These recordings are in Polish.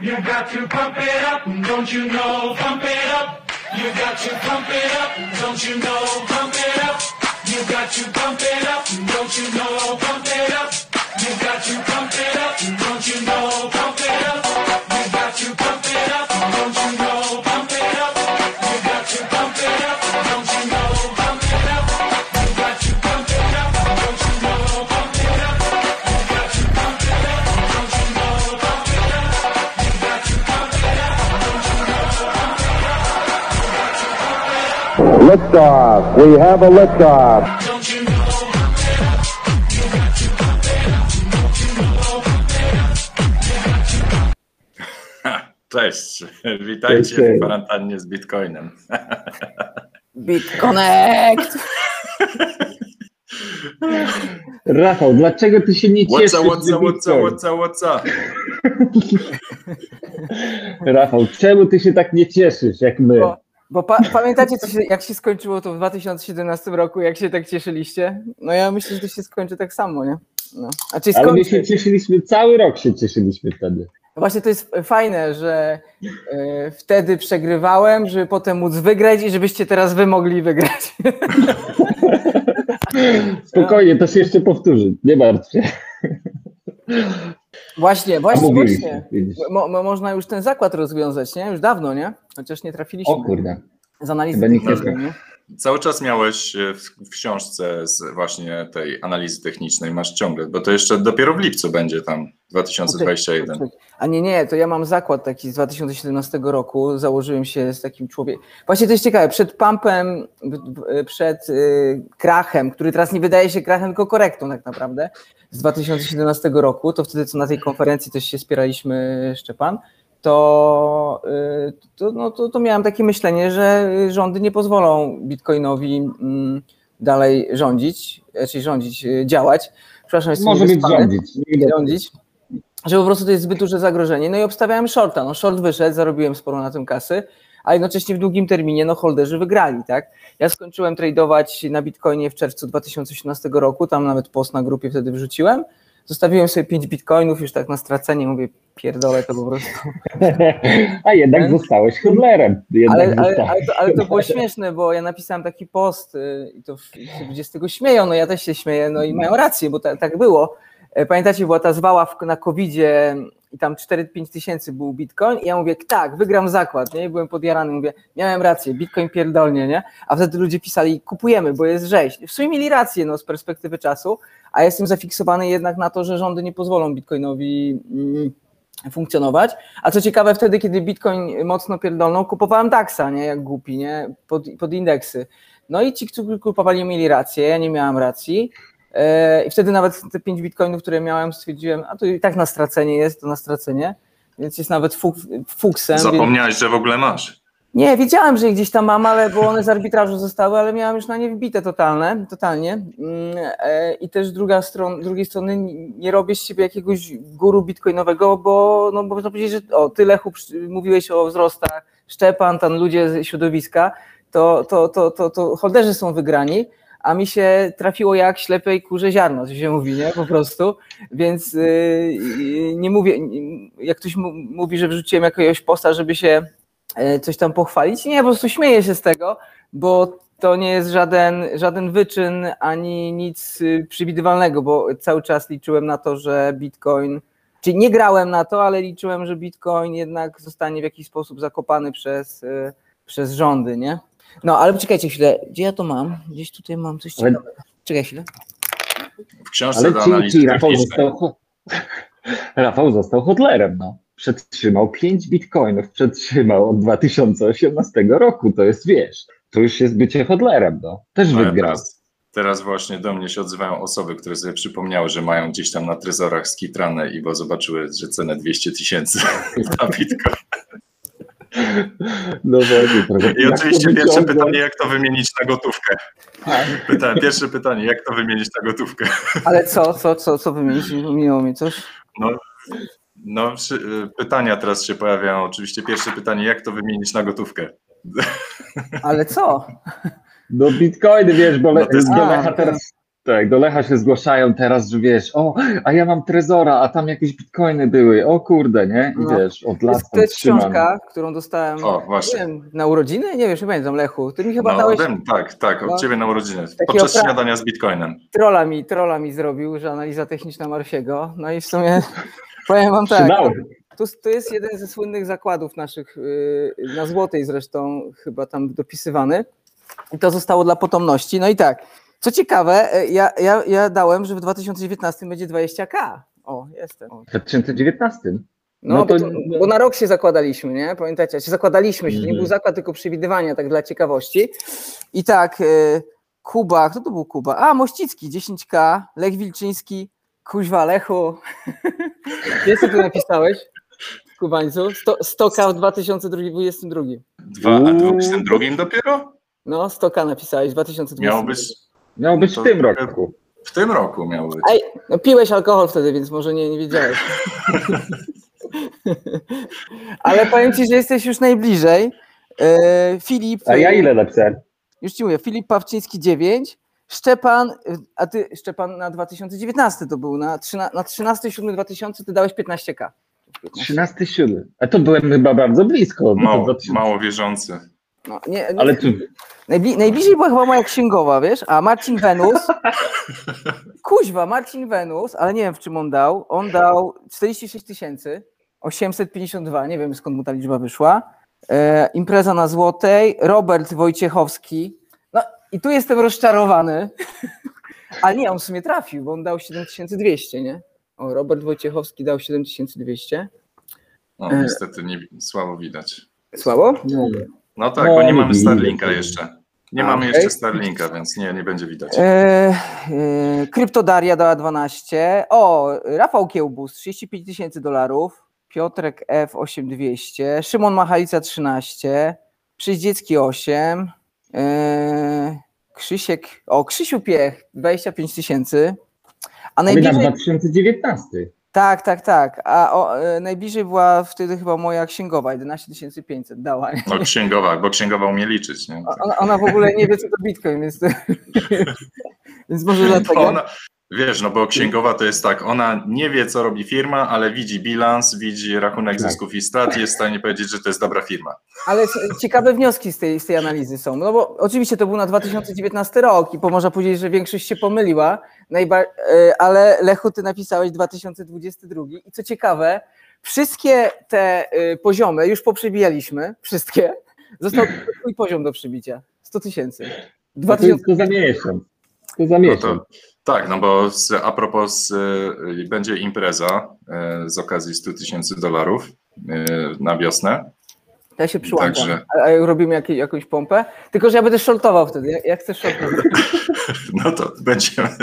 You got to pump it up, don't you know? Pump it up. You got to pump it up, don't you know? Pump it up. You got to pump it up, don't you know? Pump it up. You got to pump it up, don't you know? Pump it up. You got to pump it up, don't you know? It up. You got to Cześć, witajcie Cześć, w kwarantannie z Bitcoinem. BitConnect! Rafał, dlaczego ty się nie cieszysz? Up, up, what's up, what's up? Rafał, czemu ty się tak nie cieszysz jak my? Bo, bo pa, pamiętacie, się, jak się skończyło to w 2017 roku, jak się tak cieszyliście? No ja myślę, że to się skończy tak samo, nie? No. Znaczy Ale my skończy. się cieszyliśmy, cały rok się cieszyliśmy wtedy. Właśnie to jest fajne, że e, wtedy przegrywałem, żeby potem móc wygrać i żebyście teraz wy mogli wygrać. Spokojnie, to się jeszcze powtórzy, nie martw się. Właśnie, właśnie, właśnie. Mo, mo, można już ten zakład rozwiązać, nie? Już dawno, nie? Chociaż nie trafiliśmy. O kurde. Z analizy technicznej, nie? Cały czas miałeś e, w, w książce z właśnie tej analizy technicznej, masz ciągle, bo to jeszcze dopiero w lipcu będzie tam 2021. A nie, nie, to ja mam zakład taki z 2017 roku. Założyłem się z takim człowiekiem. Właśnie to jest ciekawe, przed pumpem, przed y, krachem, który teraz nie wydaje się krachem, tylko korektą tak naprawdę, z 2017 roku, to wtedy co na tej konferencji też się spieraliśmy, Szczepan, to, y, to, no, to, to miałem takie myślenie, że rządy nie pozwolą Bitcoinowi mm, dalej rządzić, czyli rządzić, y, działać. Przepraszam, jestem Może być rządzić. Rządzić, że po prostu to jest zbyt duże zagrożenie. No i obstawiałem shorta. No short wyszedł, zarobiłem sporo na tym kasy, a jednocześnie w długim terminie no holderzy wygrali, tak? Ja skończyłem tradować na Bitcoinie w czerwcu 2018 roku, tam nawet post na grupie wtedy wrzuciłem. Zostawiłem sobie 5 bitcoinów już tak na stracenie, mówię, pierdolę to po prostu. A jednak zostałeś. Jednak Ale, ale, ale, to, ale to było śmieszne, bo ja napisałem taki post y, i to ludzie z tego śmieją, no ja też się śmieję, no i mają rację, bo ta, tak było. E, Pamiętacie, była ta zwała w, na COVID-zie i tam 4-5 tysięcy był bitcoin i ja mówię, tak, wygram zakład, nie? I byłem podjarany, mówię, miałem rację, bitcoin pierdolnie, nie? A wtedy ludzie pisali, kupujemy, bo jest rzeź. W sumie mieli rację, no, z perspektywy czasu, a jestem zafiksowany jednak na to, że rządy nie pozwolą bitcoinowi mm, funkcjonować. A co ciekawe, wtedy, kiedy Bitcoin mocno pierdolną, kupowałem DAXa, nie, jak głupi, nie, pod, pod indeksy. No i ci, którzy kupowali, mieli rację, ja nie miałem racji. E, I wtedy nawet te 5 bitcoinów, które miałem, stwierdziłem, a to i tak na stracenie jest, to na stracenie, więc jest nawet fuk, fuksem. Więc... Zapomniałeś, że w ogóle masz. Nie, wiedziałem, że je gdzieś tam mam, ale bo one z arbitrażu zostały, ale miałem już na nie wbite totalne, totalnie. Mm, e, I też druga stron, drugiej strony nie robię z siebie jakiegoś guru bitcoinowego, bo no można powiedzieć, że o, ty Lechu przy- mówiłeś o wzrostach, Szczepan, tam ludzie ze środowiska, to, to, to, to, to holderzy są wygrani, a mi się trafiło jak ślepej kurze ziarno, co się mówi, nie? Po prostu. Więc yy, nie mówię, jak ktoś mówi, że wrzuciłem jakiegoś posta, żeby się e, coś tam pochwalić. Nie, po prostu śmieję się z tego, bo to nie jest żaden, żaden wyczyn ani nic y, przewidywalnego, bo cały czas liczyłem na to, że Bitcoin, czyli nie grałem na to, ale liczyłem, że Bitcoin jednak zostanie w jakiś sposób zakopany przez, y, przez rządy, nie? No, ale poczekajcie chwilę, gdzie ja to mam? Gdzieś tutaj mam coś Ale- ciekawego. Czekaj chwilę. W książce Ale do ci, analizy ci Rafał, technicznej. został, Rafał został hodlerem, no. Przetrzymał 5 bitcoinów, przetrzymał od 2018 roku, to jest, wiesz, to już jest bycie hodlerem, no. Też Ale wygrał. Teraz, teraz właśnie do mnie się odzywają osoby, które sobie przypomniały, że mają gdzieś tam na trezorach skitrane i bo zobaczyły, że cenę 200 tysięcy na Bitcoin. No właśnie. I Jak oczywiście pierwsze wyciągnąć? pytanie, jak to wymienić na gotówkę? Pytałem, pierwsze pytanie, jak to wymienić na gotówkę? Ale co, co, co, co wymienić? Minęło mi coś? No, no przy- pytania teraz się pojawiają. Oczywiście pierwsze pytanie, jak to wymienić na gotówkę? Ale co? No bitcoiny, wiesz, bo No to jest- Lecha teraz, Tak, do Lecha się zgłaszają teraz, że wiesz, o, a ja mam trezora, a tam jakieś bitcoiny były, o kurde, nie? I No. wiesz, od To lat jest, to jest trzymam. książka, którą dostałem O, nie właśnie. wiem, na urodziny? Nie wiem, nie pamiętam, Lechu. Ty mi chyba No, dałeś mnie, tak, tak, od No. ciebie na urodziny. Podczas pra- śniadania z Bitcoinem. trolla mi, trolla mi zrobił, że analiza techniczna Marsiego. No i w sumie powiem wam tak. To, to jest jeden ze słynnych zakładów naszych, yy, na Złotej zresztą chyba tam dopisywany. I to zostało dla potomności. No i tak, co ciekawe, e, ja, ja, ja dałem, że w 2019 będzie 20k. O, jestem. W 2019. No, No bo, to- to, bo na rok się zakładaliśmy, nie? Pamiętacie? Się zakładaliśmy się, to nie Mhm. był zakład, tylko przewidywania, tak dla ciekawości. I tak, e, Kuba, kto to był Kuba? A, Mościcki, 10k, Lech Wilczyński, Kuźwa Lechu. Wiesz, co tu napisałeś? Kubańcu? 100, 100k w 2022. Dwa, a tym drugim dopiero? No, 100k napisałeś w 2022. Miało być Miał być To- w tym roku. w tym roku miało być. Ej, no piłeś alkohol wtedy, więc może nie, nie wiedziałeś. Ale powiem ci, że jesteś już najbliżej. E, Filip. A ja ile napisałem? Już ci mówię, Filip Pawczyński 9, Szczepan, a ty Szczepan na 2019 to był, na, 13, na 13 7 2000 ty dałeś 15k. 13,7. A to byłem chyba bardzo blisko. Mało, 2000. mało wierzący. No, nie, nie, Ale tu najbli, najbliżej była chyba moja księgowa, wiesz, a Marcin Wenus, kuźwa, Marcin Wenus, ale nie wiem w czym on dał, on dał 46 tysięcy, 852, nie wiem skąd mu ta liczba wyszła, e, impreza na Złotej, Robert Wojciechowski, no i tu jestem rozczarowany, ale nie, on w sumie trafił, bo on dał 7200, nie? O, Robert Wojciechowski dał 7200. No, E. niestety nie, słabo widać. Słabo? No tak, No, bo nie nie mamy. Starlinka jeszcze. Nie mamy jeszcze Starlinka, więc nie, nie będzie widać. E, e, Kryptodaria dała 12. O, Rafał Kiełbus 35 tysięcy dolarów. Piotrek F 8200. Szymon Machalica 13. Przyździecki 8. E, Krzysiek, o Krzysiu Piech 25 tysięcy. A najbliżej, 2019. tak, tak, tak. A o, e, najbliżej była wtedy chyba moja księgowa 11 500 dała. nie? No księgowa, bo księgowa umie liczyć, nie? Ona, ona w ogóle nie wie co to Bitcoin, więc, więc może dlatego. Ona, wiesz, no bo księgowa to jest tak, ona nie wie, co robi firma, ale widzi bilans, widzi rachunek Tak. zysków i strat i jest w stanie powiedzieć, że to jest dobra firma. Ale ciekawe wnioski z tej, z tej analizy są. No bo oczywiście to był na 2019 rok i można powiedzieć, że większość się pomyliła, e, ale Lechu, ty napisałeś 2022 i co ciekawe, wszystkie te e, poziomy już poprzebijaliśmy, wszystkie. Został twój poziom do przybicia. 100 tysięcy. No to, jest- to za 2000 miesiąc. To za No miesiąc. to, tak, no bo z, a propos, y, będzie impreza y, z okazji 100 tysięcy dolarów y, na wiosnę. Ja się przyłączam. Także- A, a robimy jakie, jakąś pompę? Tylko, że ja będę shortował wtedy. Ja, ja chcę shortować. No to będziemy.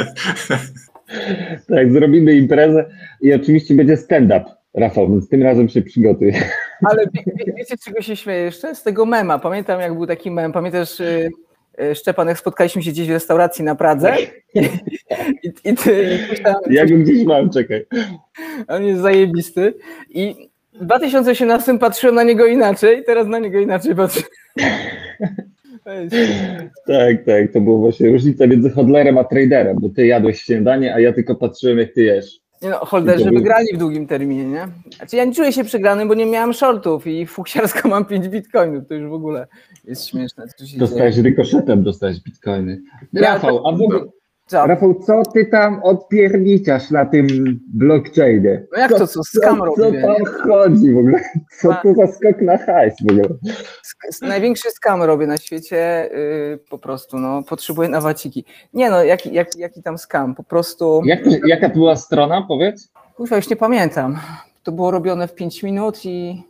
Tak, zrobimy imprezę i oczywiście będzie stand-up, Rafał, więc tym razem się przygotuj. Ale wie, wie, wiecie, czego się śmieję jeszcze? Z tego mema. Pamiętam, jak był taki mem. Pamiętasz, y, y, Szczepan, jak spotkaliśmy się gdzieś w restauracji na Pradze? I, i ty, i tam, Ja go gdzieś mam, czekaj. on jest zajebisty. I w 2018 patrzyłem na niego inaczej, teraz na niego inaczej patrzę. Tak, tak, to była właśnie różnica między hodlerem a traderem, bo ty jadłeś śniadanie, a ja tylko patrzyłem, jak ty jesz. No, holderzy wygrali w długim terminie, nie? Znaczy ja nie czuję się przegrany, bo nie miałem shortów i fuksiarsko mam 5 bitcoinów. To już w ogóle jest śmieszne. Co się dzieje. Dostałeś rykoszetem, dostałeś bitcoiny. Rafał, a w ogóle, Co? Rafał, co ty tam odpierniczasz na tym blockchainie? No jak to co? Skam co, robię. co tam chodzi w ogóle? Co to za skok na hajs w ogóle? Największy skam robię na świecie, yy, po prostu, no, potrzebuję na waciki. Nie no, jaki, jaki, jaki tam skam, po prostu, Jak, jaka to była strona, powiedz? kurwa, już nie pamiętam. To było robione w 5 minut i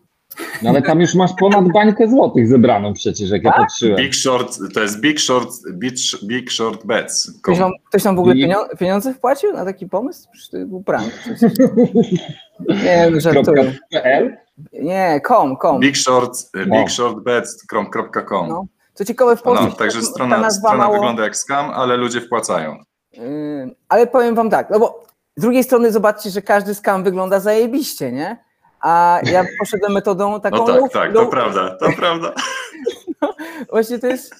No ale tam już masz ponad bańkę złotych zebraną przecież, jak ja Tak? patrzyłem. Big Short, to jest Big Short, Big, Big Short Bets. ktoś nam, ktoś nam w ogóle pienio- pieniądze wpłacił na taki pomysł? Przecież to był prank. Nie, no, żartuję. Nie, kom, kom. Big Short. Big Short Bets.com. No. Co ciekawe, w Polsce No, się także ta- strona, strona mało... wygląda jak scam, ale ludzie wpłacają. Yy, ale powiem wam tak, no bo z drugiej strony zobaczcie, że każdy skam wygląda zajebiście, nie? A ja poszedłem metodą taką No low, tak, tak, low, to prawda, to prawda. Właśnie to jest.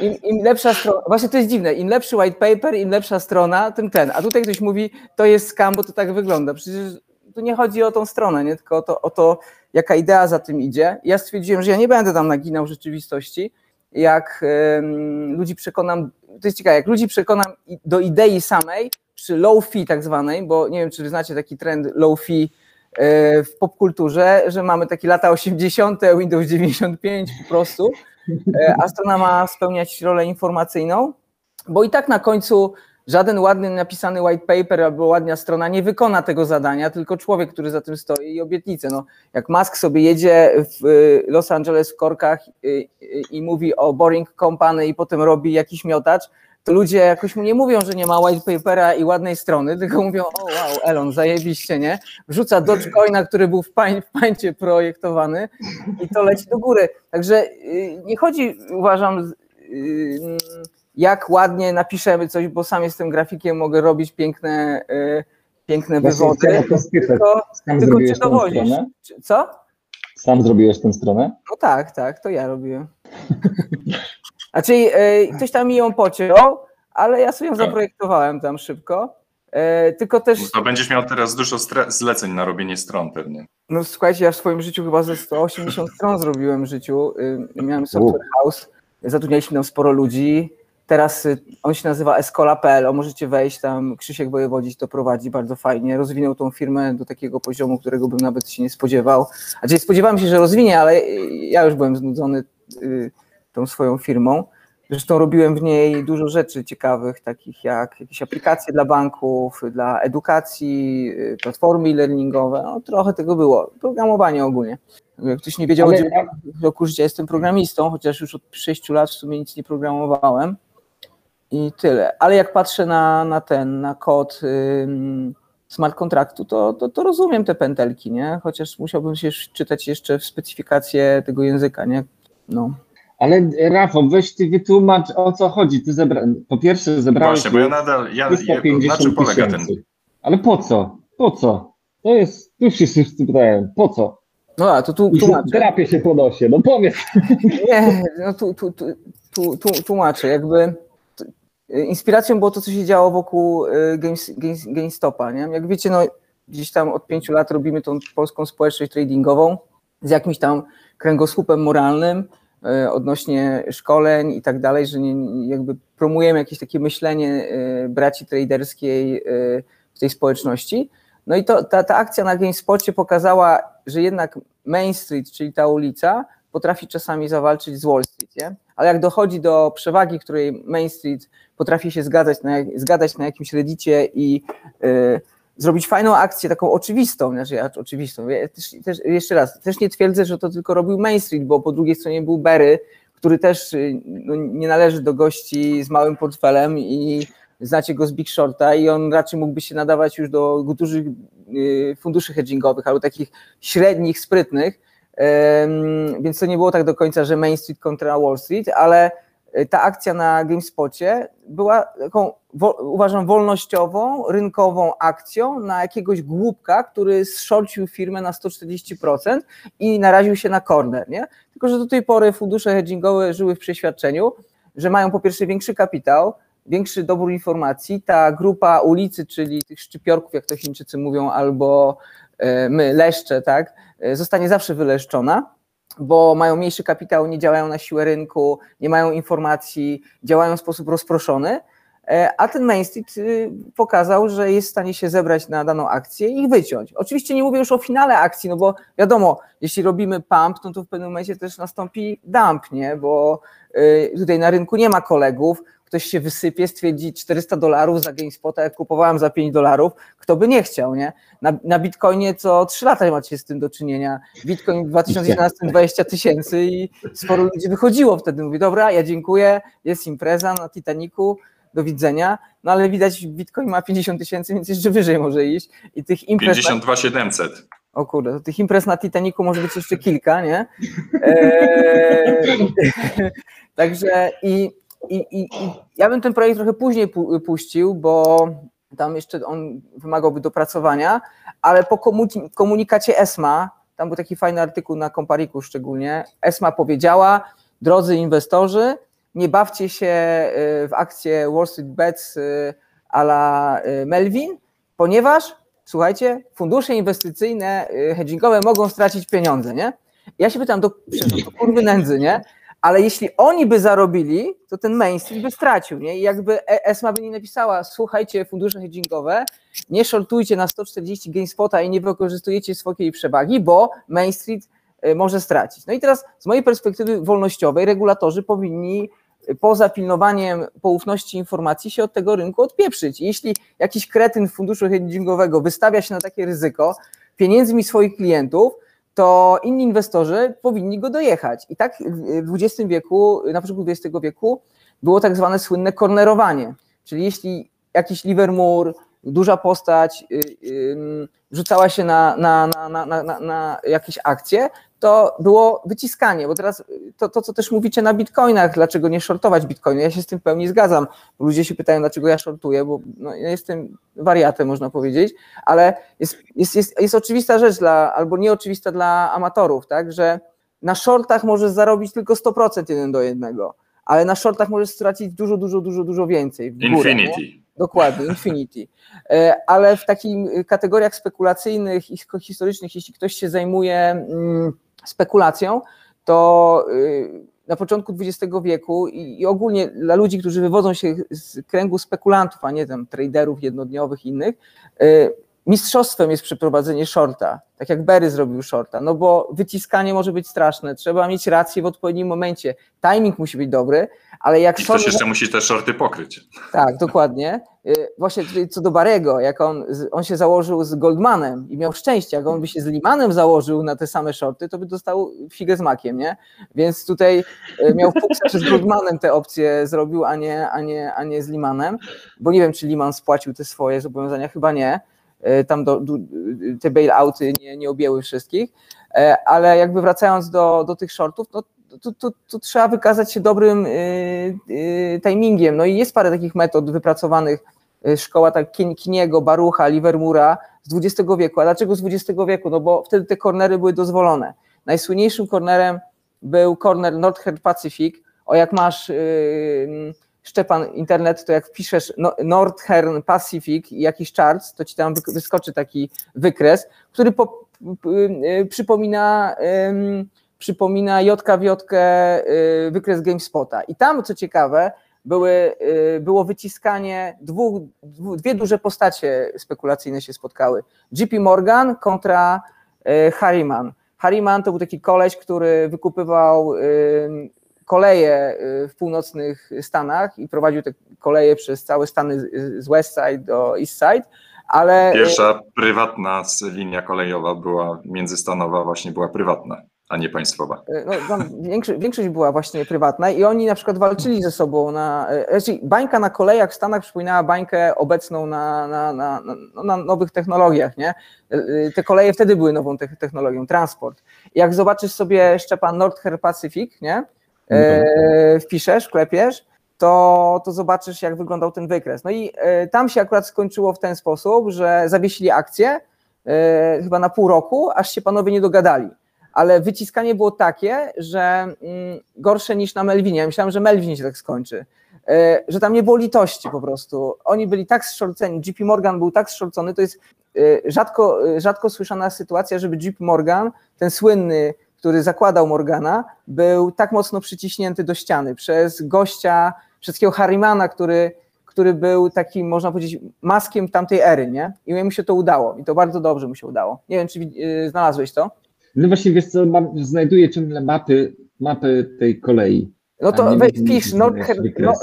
im, im lepsza strona, właśnie to jest dziwne, im lepszy white paper, im lepsza strona, tym ten. A tutaj ktoś mówi, to jest scam, bo to tak wygląda. Przecież tu nie chodzi o tą stronę, nie? tylko o to, o to, jaka idea za tym idzie. Ja stwierdziłem, że ja nie będę tam naginał rzeczywistości. Jak um, ludzi przekonam, to jest ciekawe, jak ludzi przekonam do idei samej, przy low fee tak zwanej, bo nie wiem, czy wy znacie taki trend low fee w popkulturze, że mamy takie lata 80., Windows 95 po prostu, e, a strona ma spełniać rolę informacyjną, bo i tak na końcu żaden ładny napisany white paper albo ładna strona nie wykona tego zadania, tylko człowiek, który za tym stoi i obietnice. No, jak Musk sobie jedzie w y, Los Angeles w korkach i mówi o Boring Company i potem robi jakiś miotacz, to ludzie jakoś mu nie mówią, że nie ma white papera i ładnej strony, tylko mówią, o wow, Elon, zajebiście, nie? Wrzuca Dogecoina, który był w, pań, w pańcie projektowany i to leci do góry. Także nie chodzi, uważam, jak ładnie napiszemy coś, bo sam jestem grafikiem, mogę robić piękne, yy, piękne wywody. Tylko, Sam tylko czy? Czy- Co? Sam zrobiłeś tę stronę? No tak, tak, to ja robiłem. Znaczy, ktoś tam mi ją pociął, ale ja sobie ją zaprojektowałem tam szybko. Yy, tylko też, To będziesz miał teraz dużo zleceń na robienie stron pewnie. no słuchajcie, ja w swoim życiu chyba ze 180 stron zrobiłem w życiu. Yy, miałem software house, zatrudnialiśmy tam sporo ludzi. Teraz y, on się nazywa Escola.pl, o możecie wejść tam, Krzysiek Wojewodzic to prowadzi bardzo fajnie, rozwinął tą firmę do takiego poziomu, którego bym nawet się nie spodziewał. Znaczy spodziewałem się, że rozwinie, ale y, ja już byłem znudzony y, tą swoją firmą. Zresztą robiłem w niej dużo rzeczy ciekawych, takich jak jakieś aplikacje dla banków, dla edukacji, y, platformy e-learningowe, no trochę tego było, programowanie ogólnie. Jak ktoś nie wiedział, Ale- w roku życia jestem programistą, chociaż już od 6 lat w sumie nic nie programowałem i tyle. Ale jak patrzę na, na ten, na kod ym, smart kontraktu, to, to, to rozumiem te pętelki, nie? Chociaż musiałbym się czytać jeszcze w specyfikację tego języka, nie? No. Ale Rafał, weź ty wytłumacz o co chodzi. Ty zebra... Po pierwsze zebrałeś Właśnie, bo ja nadal, ja, ja, na 350 czym polega ten... Ale po co? Po co? To jest, tu wszyscy pytają, po co? No a to tu tłumaczę. drapie się po nosie, no powiedz. Nie, no tu, tu, tu, tu, tu, tłumaczę. Jakby inspiracją było to, co się działo wokół y, Games, Games, GameStopa. Nie? Jak wiecie, no, gdzieś tam od pięciu lat robimy tą polską społeczność tradingową z jakimś tam kręgosłupem moralnym odnośnie szkoleń i tak dalej, że nie, jakby promujemy jakieś takie myślenie y, braci traderskiej y, w tej społeczności. No i to, ta, ta akcja na GameSpocie pokazała, że jednak Main Street, czyli ta ulica, potrafi czasami zawalczyć z Wall Street, nie? ale jak dochodzi do przewagi, której Main Street potrafi się zgadzać na, na jakimś reddicie i zrobić fajną akcję, taką oczywistą, znaczy oczywistą, ja też, też, jeszcze raz, też nie twierdzę, że to tylko robił Main Street, bo po drugiej stronie był Berry, który też y, no, nie należy do gości z małym portfelem i znacie go z Big Shorta i on raczej mógłby się nadawać już do dużych y, funduszy hedgingowych albo takich średnich, sprytnych, więc to nie było tak do końca, że Main Street kontra Wall Street, ale ta akcja na GameSpocie była taką, uważam, wolnościową, rynkową akcją na jakiegoś głupka, który zszorcił firmę na 140% i naraził się na corner, nie? Tylko, że do tej pory fundusze hedgingowe żyły w przeświadczeniu, że mają po pierwsze większy kapitał, większy dobór informacji, ta grupa ulicy, czyli tych szczypiorków, jak to Chińczycy mówią, albo e, my, leszcze, tak, e, zostanie zawsze wyleszczona, bo mają mniejszy kapitał, nie działają na siłę rynku, nie mają informacji, działają w sposób rozproszony, e, a ten Main Street y, pokazał, że jest w stanie się zebrać na daną akcję i ich wyciąć. Oczywiście nie mówię już o finale akcji, no bo wiadomo, jeśli robimy pump, no to w pewnym momencie też nastąpi dump, nie? bo y, tutaj na rynku nie ma kolegów, ktoś się wysypie, stwierdzi 400 dolarów za GameSpota, jak kupowałem za 5 dolarów, kto by nie chciał, nie? Na, na Bitcoinie co 3 lata macie z tym do czynienia. Bitcoin w 2011 20 tysięcy i sporo ludzi wychodziło wtedy, mówi, dobra, ja dziękuję, jest impreza na Titanicu, do widzenia, no ale widać Bitcoin ma 50 tysięcy, więc jeszcze wyżej może iść i tych imprez... 52 700. O kurde, to tych imprez na Titanicu może być jeszcze kilka, nie? Eee, także i, i, i, i ja bym ten projekt trochę później pu- puścił, bo tam jeszcze on wymagałby dopracowania, ale po komu- komunikacie ESMA, tam był taki fajny artykuł na Kompariku szczególnie, ESMA powiedziała, drodzy inwestorzy, nie bawcie się y, w akcję Wall Street Bets y, a la y, Melvin, ponieważ, słuchajcie, fundusze inwestycyjne, hedgingowe mogą stracić pieniądze, nie? Ja się pytam, do, do kurwy nędzy, nie? Ale jeśli oni by zarobili, to ten mainstream by stracił, nie? I jakby E- ESMA by nie napisała, słuchajcie, fundusze hedgingowe, nie shortujcie na 140 GameSpota i nie wykorzystujecie swojej przewagi, bo Main Street y, może stracić. No i teraz z mojej perspektywy wolnościowej regulatorzy powinni y, poza pilnowaniem poufności informacji się od tego rynku odpieprzyć. Jeśli jakiś kretyn funduszu hedgingowego wystawia się na takie ryzyko pieniędzmi swoich klientów, to inni inwestorzy powinni go dojechać. I tak w XX wieku, na początku XX wieku było tak zwane słynne kornerowanie. Czyli jeśli jakiś Livermore, duża postać y, rzucała się na, na, na, na jakieś akcje, to było wyciskanie, bo teraz to, to, co też mówicie na bitcoinach, dlaczego nie shortować bitcoinu, ja się z tym w pełni zgadzam. Ludzie się pytają, dlaczego ja shortuję, bo no, ja jestem wariatem, można powiedzieć, ale jest, jest, jest, jest oczywista rzecz dla, albo nieoczywista dla amatorów, tak, że na shortach możesz zarobić tylko 100% jeden do jednego, ale na shortach możesz stracić dużo, dużo, dużo, dużo więcej. Górę, nie? Infinity. Dokładnie, Infinity. E, Ale w takich kategoriach spekulacyjnych i historycznych, jeśli ktoś się zajmuje mm, spekulacją, to y, na początku XX wieku i ogólnie dla ludzi, którzy wywodzą się z kręgu spekulantów, a nie tam traderów jednodniowych i innych, y, mistrzostwem jest przeprowadzenie shorta, tak jak Berry zrobił shorta, no bo wyciskanie może być straszne, trzeba mieć rację w odpowiednim momencie, timing musi być dobry, ale jak I ktoś jeszcze musi te shorty pokryć. Tak, dokładnie. Y, Właśnie co do Barego, jak on, on się założył z Goldmanem i miał szczęście, jak on by się z Limanem założył na te same shorty, to by dostał figę z makiem, nie? Więc tutaj y, miał że z Goldmanem te opcje zrobił, a nie, a, nie, a nie z Limanem, bo nie wiem, czy Liman spłacił te swoje zobowiązania, chyba nie. Y, Tam do, do, te bailouty nie, nie objęły wszystkich, ale jakby wracając do, do tych shortów, no to trzeba wykazać się dobrym y, y, timingiem. No i jest parę takich metod wypracowanych, y, szkoła tak Kin- Kiniego, Barucha, Livermura z XX wieku. A dlaczego z XX wieku? No bo wtedy te kornery były dozwolone. Najsłynniejszym kornerem był korner Northern Pacific. O jak masz y, Szczepan internet, to jak wpiszesz no- Northern Pacific i jakiś charts, to ci tam wyskoczy taki wykres, który po, y, y, przypomina ym, przypomina Jotkę y, wykres GameSpota. I tam, co ciekawe, były, y, było wyciskanie dwóch, dwie duże postacie spekulacyjne się spotkały. JP Morgan kontra y, Harriman. Harriman to był taki koleś, który wykupywał koleje w północnych Stanach i prowadził te koleje przez całe Stany z- West Side do East Side, ale... Pierwsza prywatna linia kolejowa była międzystanowa, właśnie była prywatna, a nie państwowa. no, tam większość, większość była właśnie prywatna i oni na przykład walczyli ze sobą na. e, Znaczy, bańka na kolejach w Stanach przypominała bańkę obecną na, na, na, na, no, na nowych technologiach, nie? E, Te koleje wtedy były nową te- technologią, transport. Jak zobaczysz sobie Szczepan Northern Pacific, nie? E, wpiszesz, klepiesz, to, to zobaczysz, jak wyglądał ten wykres. No i e, tam się akurat skończyło w ten sposób, że zawiesili akcję e, chyba na pół roku, aż się panowie nie dogadali ale wyciskanie było takie, że mm, gorsze niż na Melvinie. Ja myślałem, że Melvin się tak skończy. E, Że tam nie było litości po prostu. Oni byli tak zszorceni, JP Morgan był tak zszorcony, to jest e, rzadko, e, rzadko słyszana sytuacja, żeby JP Morgan, ten słynny, który zakładał Morgana, był tak mocno przyciśnięty do ściany przez gościa, przez takiego Harrimana, który, który był takim, można powiedzieć, maskiem tamtej ery, nie? I mu się to udało. I to bardzo dobrze mu się udało. Nie wiem, czy znalazłeś to? No właśnie, wiesz co, mam, znajduję ciągle mapy, mapy tej kolei. No to weź pisz no,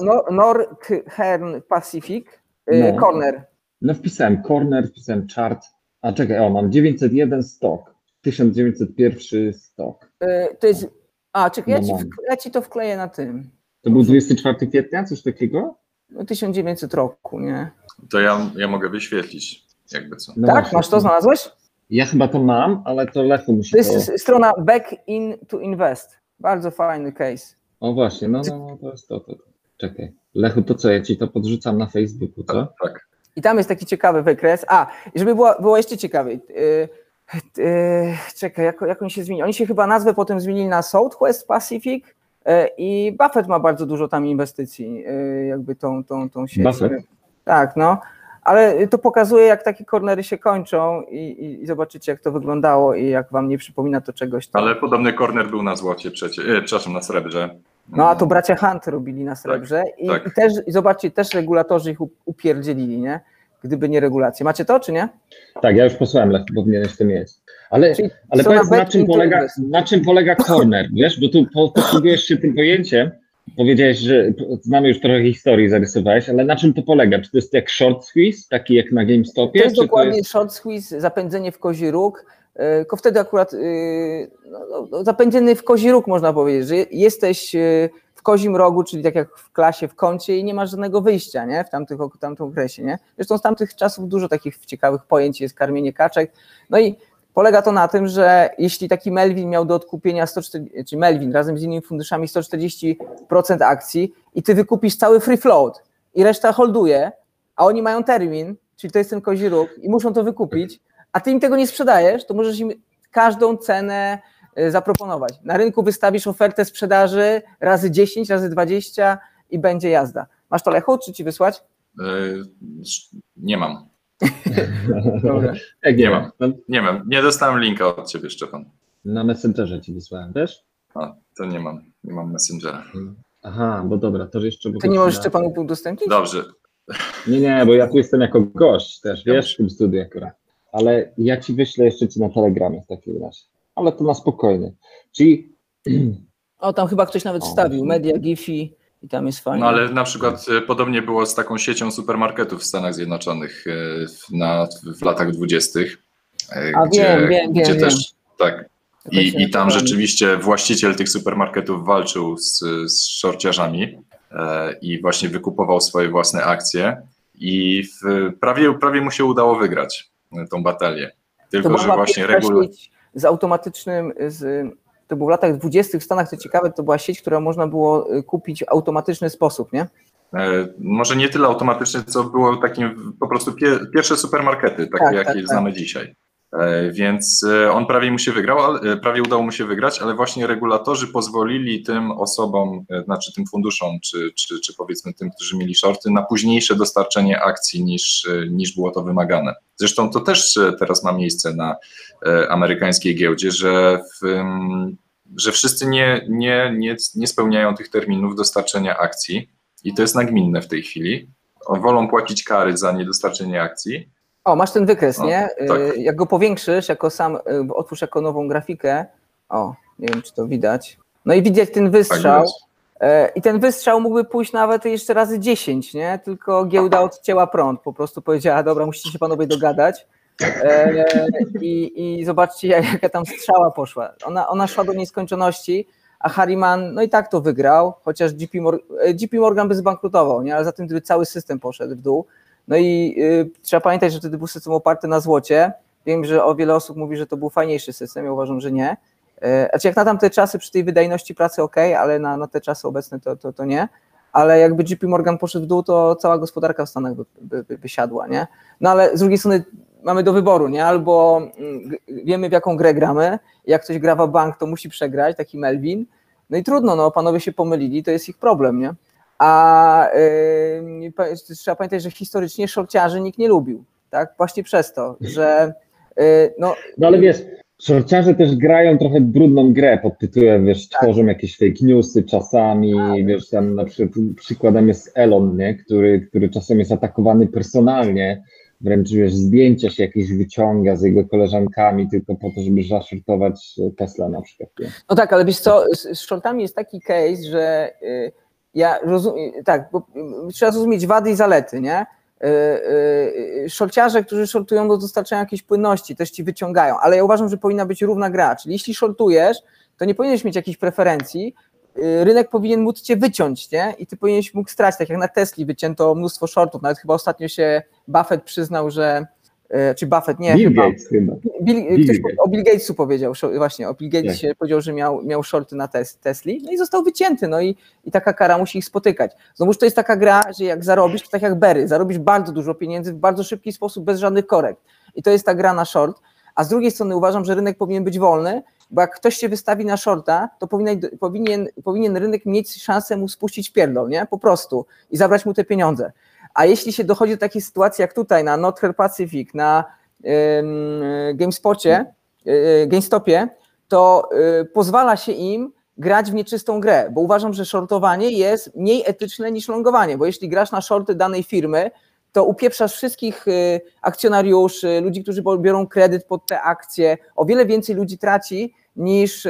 no, Northern Pacific y, No. Corner. No wpisałem corner, wpisałem chart. A czekaj, o, mam 901 stok. 1901 stok. Y, To jest. A, czekaj, ja No ci, mam. ja ci to wkleję na tym. To był 24 kwietnia, coś takiego? No 1900 roku, nie? To ja, ja mogę wyświetlić, jakby co. No tak, właśnie. masz to, znalazłeś? Ja chyba to mam, ale to Lechu musi To jest to... strona Back in to Invest. Bardzo fajny case. O właśnie, no, no, no to jest to, to. Czekaj. Lechu, to co, ja ci to podrzucam na Facebooku, co? Tak. I tam jest taki ciekawy wykres. A, żeby było, było jeszcze ciekawiej. y, y, czekaj, jak, jak oni się zmienili? Oni się chyba nazwę potem zmienili na Southwest Pacific. E, I Buffett ma bardzo dużo tam inwestycji, e, jakby tą, tą, tą sieć. Buffett? Tak, no. Ale to pokazuje, jak takie kornery się kończą i, i, i zobaczycie, jak to wyglądało i jak wam nie przypomina to czegoś. To... Ale podobny corner był na złocie przecież, e, przepraszam, na srebrze. No a to bracia Hunt robili na srebrze i, tak. i też, i zobaczcie, też regulatorzy ich upierdzielili, nie? Gdyby nie regulacje. Macie to, czy nie? Tak, ja już posłałem, Lech, powinieneś to mieć. Ale, Czyli ale na powiedz, na czym, polega, na czym polega corner, wiesz, bo tu po- posługujesz się tym pojęciem, powiedziałeś, że znamy już trochę historii, zarysowałeś, ale na czym to polega? Czy to jest jak short squeeze, taki jak na GameStopie? To jest dokładnie to jest... short squeeze, zapędzenie w kozi róg. e, Tylko wtedy akurat e, no, no, no, zapędzony w kozi róg można powiedzieć, że jesteś e, w kozim rogu, czyli tak jak w klasie, w kącie i nie masz żadnego wyjścia nie? w tamtych, tamtym okresie. Nie? Zresztą z tamtych czasów dużo takich ciekawych pojęć jest karmienie kaczek. No i polega to na tym, że jeśli taki Melvin miał do odkupienia 140, czy Melvin razem z innymi funduszami 140% akcji i ty wykupisz cały free float i reszta holduje, a oni mają termin, czyli to jest ten kozi róg i muszą to wykupić, a ty im tego nie sprzedajesz, to możesz im każdą cenę y, zaproponować. Na rynku wystawisz ofertę sprzedaży razy 10, razy 20 i będzie jazda. Masz to Lechu, czy ci wysłać? E, Nie mam. Jak Nie mam. No, nie mam. Nie dostałem linka od ciebie, Szczepan. na Messengerze ci wysłałem, wiesz? A, to nie mam, nie mam Messengera. Aha, bo dobra, to jeszcze... Ty nie możesz Szczepanu udostępnić? Dobrze, Nie, nie, bo ja tu jestem jako gość też, Ja wiesz, w tym studiu akurat. Ale ja ci wyślę jeszcze ci na telegramie w takim razie. Ale to na spokojnie. Czyli O, tam chyba ktoś nawet O. wstawił, media, Gifi i tam jest fajnie. No ale na przykład e, podobnie było z taką siecią supermarketów w Stanach Zjednoczonych e, w- na, w latach dwudziestych. e, A wiem, wiem, gdzie wiem, też tak. To się I, I tam rzeczywiście właściciel tych supermarketów walczył z, z szorciarzami e, i właśnie wykupował swoje własne akcje i w, prawie, prawie mu się udało wygrać tą batalię. Tylko, że właśnie sieć z automatycznym, z, to było w latach 20. w Stanach, to ciekawe, to była sieć, która można było y, kupić w automatyczny sposób, nie? E, Może nie tyle automatyczne, co było takim po prostu pie, pierwsze supermarkety, takie Tak, jakie tak, tak. znamy dzisiaj. E, Więc e, on prawie mu się wygrał, e, prawie udało mu się wygrać, ale właśnie regulatorzy pozwolili tym osobom, znaczy tym funduszom, czy, czy, czy powiedzmy tym, którzy mieli shorty, na późniejsze dostarczenie akcji niż, niż było to wymagane. Zresztą to też teraz ma miejsce na amerykańskiej giełdzie, że, w, że wszyscy nie, nie, nie, nie spełniają tych terminów dostarczenia akcji. I to jest nagminne w tej chwili. Wolą płacić kary za niedostarczenie akcji. O, masz ten wykres, O, nie? tak. Y, Jak go powiększysz, jako sam, y, otwórz jako nową grafikę, o, nie wiem, czy to widać. No i widać ten Tak wystrzał. widać. E, I ten wystrzał mógłby pójść nawet jeszcze razy 10, nie? Tylko giełda odcięła prąd, po prostu powiedziała, dobra, musicie się panowie dogadać. E, i, I zobaczcie, jak- jaka tam strzała poszła. Ona, ona szła do nieskończoności, a Harriman, no i tak to wygrał, chociaż JP, Mor- e, JP Morgan by zbankrutował, nie? ale za tym gdyby cały system poszedł w dół. No i y, trzeba pamiętać, że wtedy był system oparty na złocie. Wiem, że o wiele osób mówi, że to był fajniejszy system, ja uważam, że nie. E, Znaczy jak na tamte czasy przy tej wydajności pracy ok, ale na, na te czasy obecne to, to, to nie. Ale jakby JP Morgan poszedł w dół, to cała gospodarka w Stanach by, by, by, by siadła, nie? No ale z drugiej strony mamy do wyboru, nie? Albo mm, wiemy w jaką grę gramy, jak ktoś gra w bank, to musi przegrać, taki Melvin. No i trudno, no panowie się pomylili, to jest ich problem, nie? A yy, trzeba pamiętać, że historycznie szorciarzy nikt nie lubił, tak? Właśnie przez to, że yy, no, No ale wiesz, szorciarze też grają trochę brudną grę pod tytułem, wiesz, Tak. tworzą jakieś fake newsy czasami, wiesz, tam na przykład przykładem jest Elon, nie? Który, który czasem jest atakowany personalnie, wręcz wiesz, zdjęcia się jakieś wyciąga z jego koleżankami tylko po to, żeby zaszortować Tesla na przykład. Nie? No tak, ale wiesz co, z, z shortami jest taki case, że y, ja rozumiem, tak, bo y, trzeba zrozumieć wady i zalety, nie? Y, y, y, Shorciarze, którzy shortują, no dostarczają jakiejś płynności, też ci wyciągają, ale ja uważam, że powinna być równa gra, czyli jeśli shortujesz, to nie powinieneś mieć jakichś preferencji, rynek powinien móc cię wyciąć, nie? I ty powinieneś mógł stracić, tak jak na Tesli wycięto mnóstwo shortów, nawet chyba ostatnio się Buffett przyznał, że, czy Buffett, nie, Bill chyba, Gates chyba. Bill, Bill ktoś Gates. o Bill Gatesu powiedział, właśnie o Bill Tak. Gatesie powiedział, że miał, miał shorty na tes, Tesli, no i został wycięty, no i, i taka kara musi ich spotykać. Znowuż to jest taka gra, że jak zarobisz, to tak jak Berry, zarobisz bardzo dużo pieniędzy w bardzo szybki sposób, bez żadnych korekt. I to jest ta gra na short, a z drugiej strony uważam, że rynek powinien być wolny bo jak ktoś się wystawi na shorta, to powinien, powinien, powinien rynek mieć szansę mu spuścić pierdol, nie? Po prostu i zabrać mu te pieniądze. A jeśli się dochodzi do takiej sytuacji jak tutaj na Nother Pacific, na GameSpocie, y, GameStopie, to y, pozwala się im grać w nieczystą grę, bo uważam, że shortowanie jest mniej etyczne niż longowanie, bo jeśli grasz na shorty danej firmy, to upieprzasz wszystkich akcjonariuszy, ludzi, którzy biorą kredyt pod te akcje, o wiele więcej ludzi traci niż,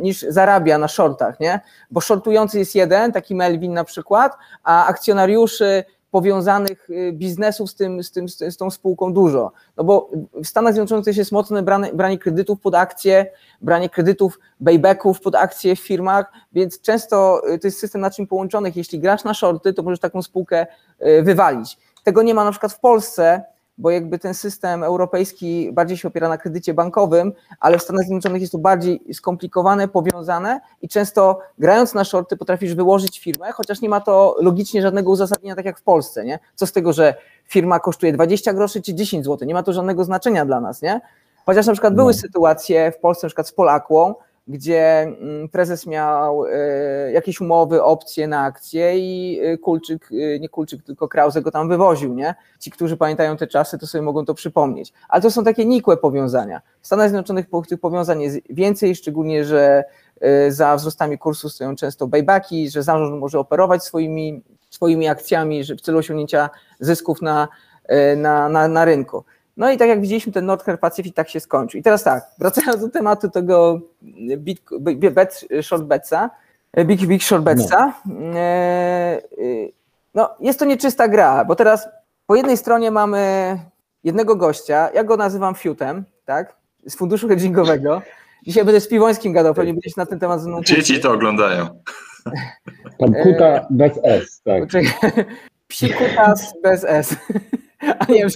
niż zarabia na shortach, nie? Bo shortujący jest jeden, taki Melvin na przykład, a akcjonariuszy powiązanych y, biznesów z, tym, z, tym, z tą spółką dużo. No bo w Stanach Zjednoczonych jest mocne branie, branie kredytów pod akcje, branie kredytów, baybacków pod akcje w firmach, więc często y, to jest system naczyń połączonych. Jeśli grasz na shorty, to możesz taką spółkę y, wywalić. Tego nie ma na przykład w Polsce, bo jakby ten system europejski bardziej się opiera na kredycie bankowym, ale w Stanach Zjednoczonych jest to bardziej skomplikowane, powiązane i często grając na shorty potrafisz wyłożyć firmę, chociaż nie ma to logicznie żadnego uzasadnienia, tak jak w Polsce, nie? Co z tego, że firma kosztuje 20 groszy czy 10 zł, nie ma to żadnego znaczenia dla nas, nie? Chociaż na przykład były no. sytuacje w Polsce, na przykład z Polakłą, gdzie mm, prezes miał e, jakieś umowy, opcje na akcje i e, Kulczyk, e, nie Kulczyk, tylko Krause go tam wywoził, nie? Ci, którzy pamiętają te czasy, to sobie mogą to przypomnieć. Ale to są takie nikłe powiązania. W Stanach Zjednoczonych tych powiązań jest więcej, szczególnie, że za wzrostami kursu stoją często buybacki, że zarząd może operować swoimi, swoimi akcjami w celu osiągnięcia zysków na, na, na, na rynku. No i tak jak widzieliśmy, ten Nordker Pacific tak się skończył. I teraz tak, wracając do tematu tego bit, bet, short betsa, big, big short betsa, no. E, no jest to nieczysta gra, bo teraz po jednej stronie mamy jednego gościa, ja go nazywam Fiutem, tak, z funduszu hedgingowego. Dzisiaj będę z Piwońskim gadał, pewnie będziecie na ten temat ze mną Dzieci to oglądają. Pan Kuta bez S, tak. Psikutas bez S. A nie wiem,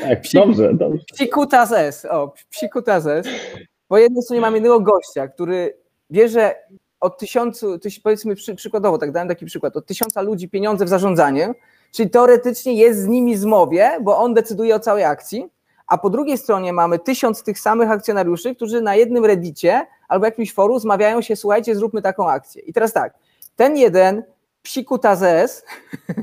tak, Psi, dobrze, dobrze. Psikutas S, o, Psikutas S. Po jednej stronie mamy jednego gościa, który wie, że od tysiącu, powiedzmy przy, przykładowo, tak dałem taki przykład, od tysiąca ludzi pieniądze w zarządzanie, czyli teoretycznie jest z nimi zmowie, bo on decyduje o całej akcji, a po drugiej stronie mamy tysiąc tych samych akcjonariuszy, którzy na jednym reddicie albo jakimś forum zmawiają się, słuchajcie, zróbmy taką akcję. I teraz tak, ten jeden psikutazes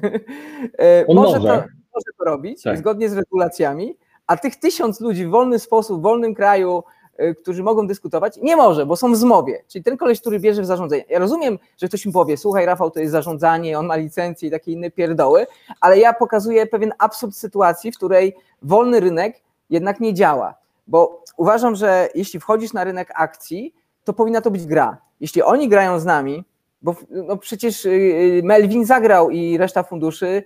może, może to może to robić tak. zgodnie z regulacjami, a tych tysiąc ludzi w wolny sposób, w wolnym kraju, y, którzy mogą dyskutować, nie może, bo są w zmowie. Czyli ten koleś, który bierze w zarządzanie. Ja rozumiem, że ktoś mi powie, słuchaj Rafał, to jest zarządzanie, on ma licencję i takie inne pierdoły, ale ja pokazuję pewien absurd sytuacji, w której wolny rynek jednak nie działa. Bo uważam, że jeśli wchodzisz na rynek akcji, to powinna to być gra. Jeśli oni grają z nami, bo no przecież y, y, Melvin zagrał i reszta funduszy,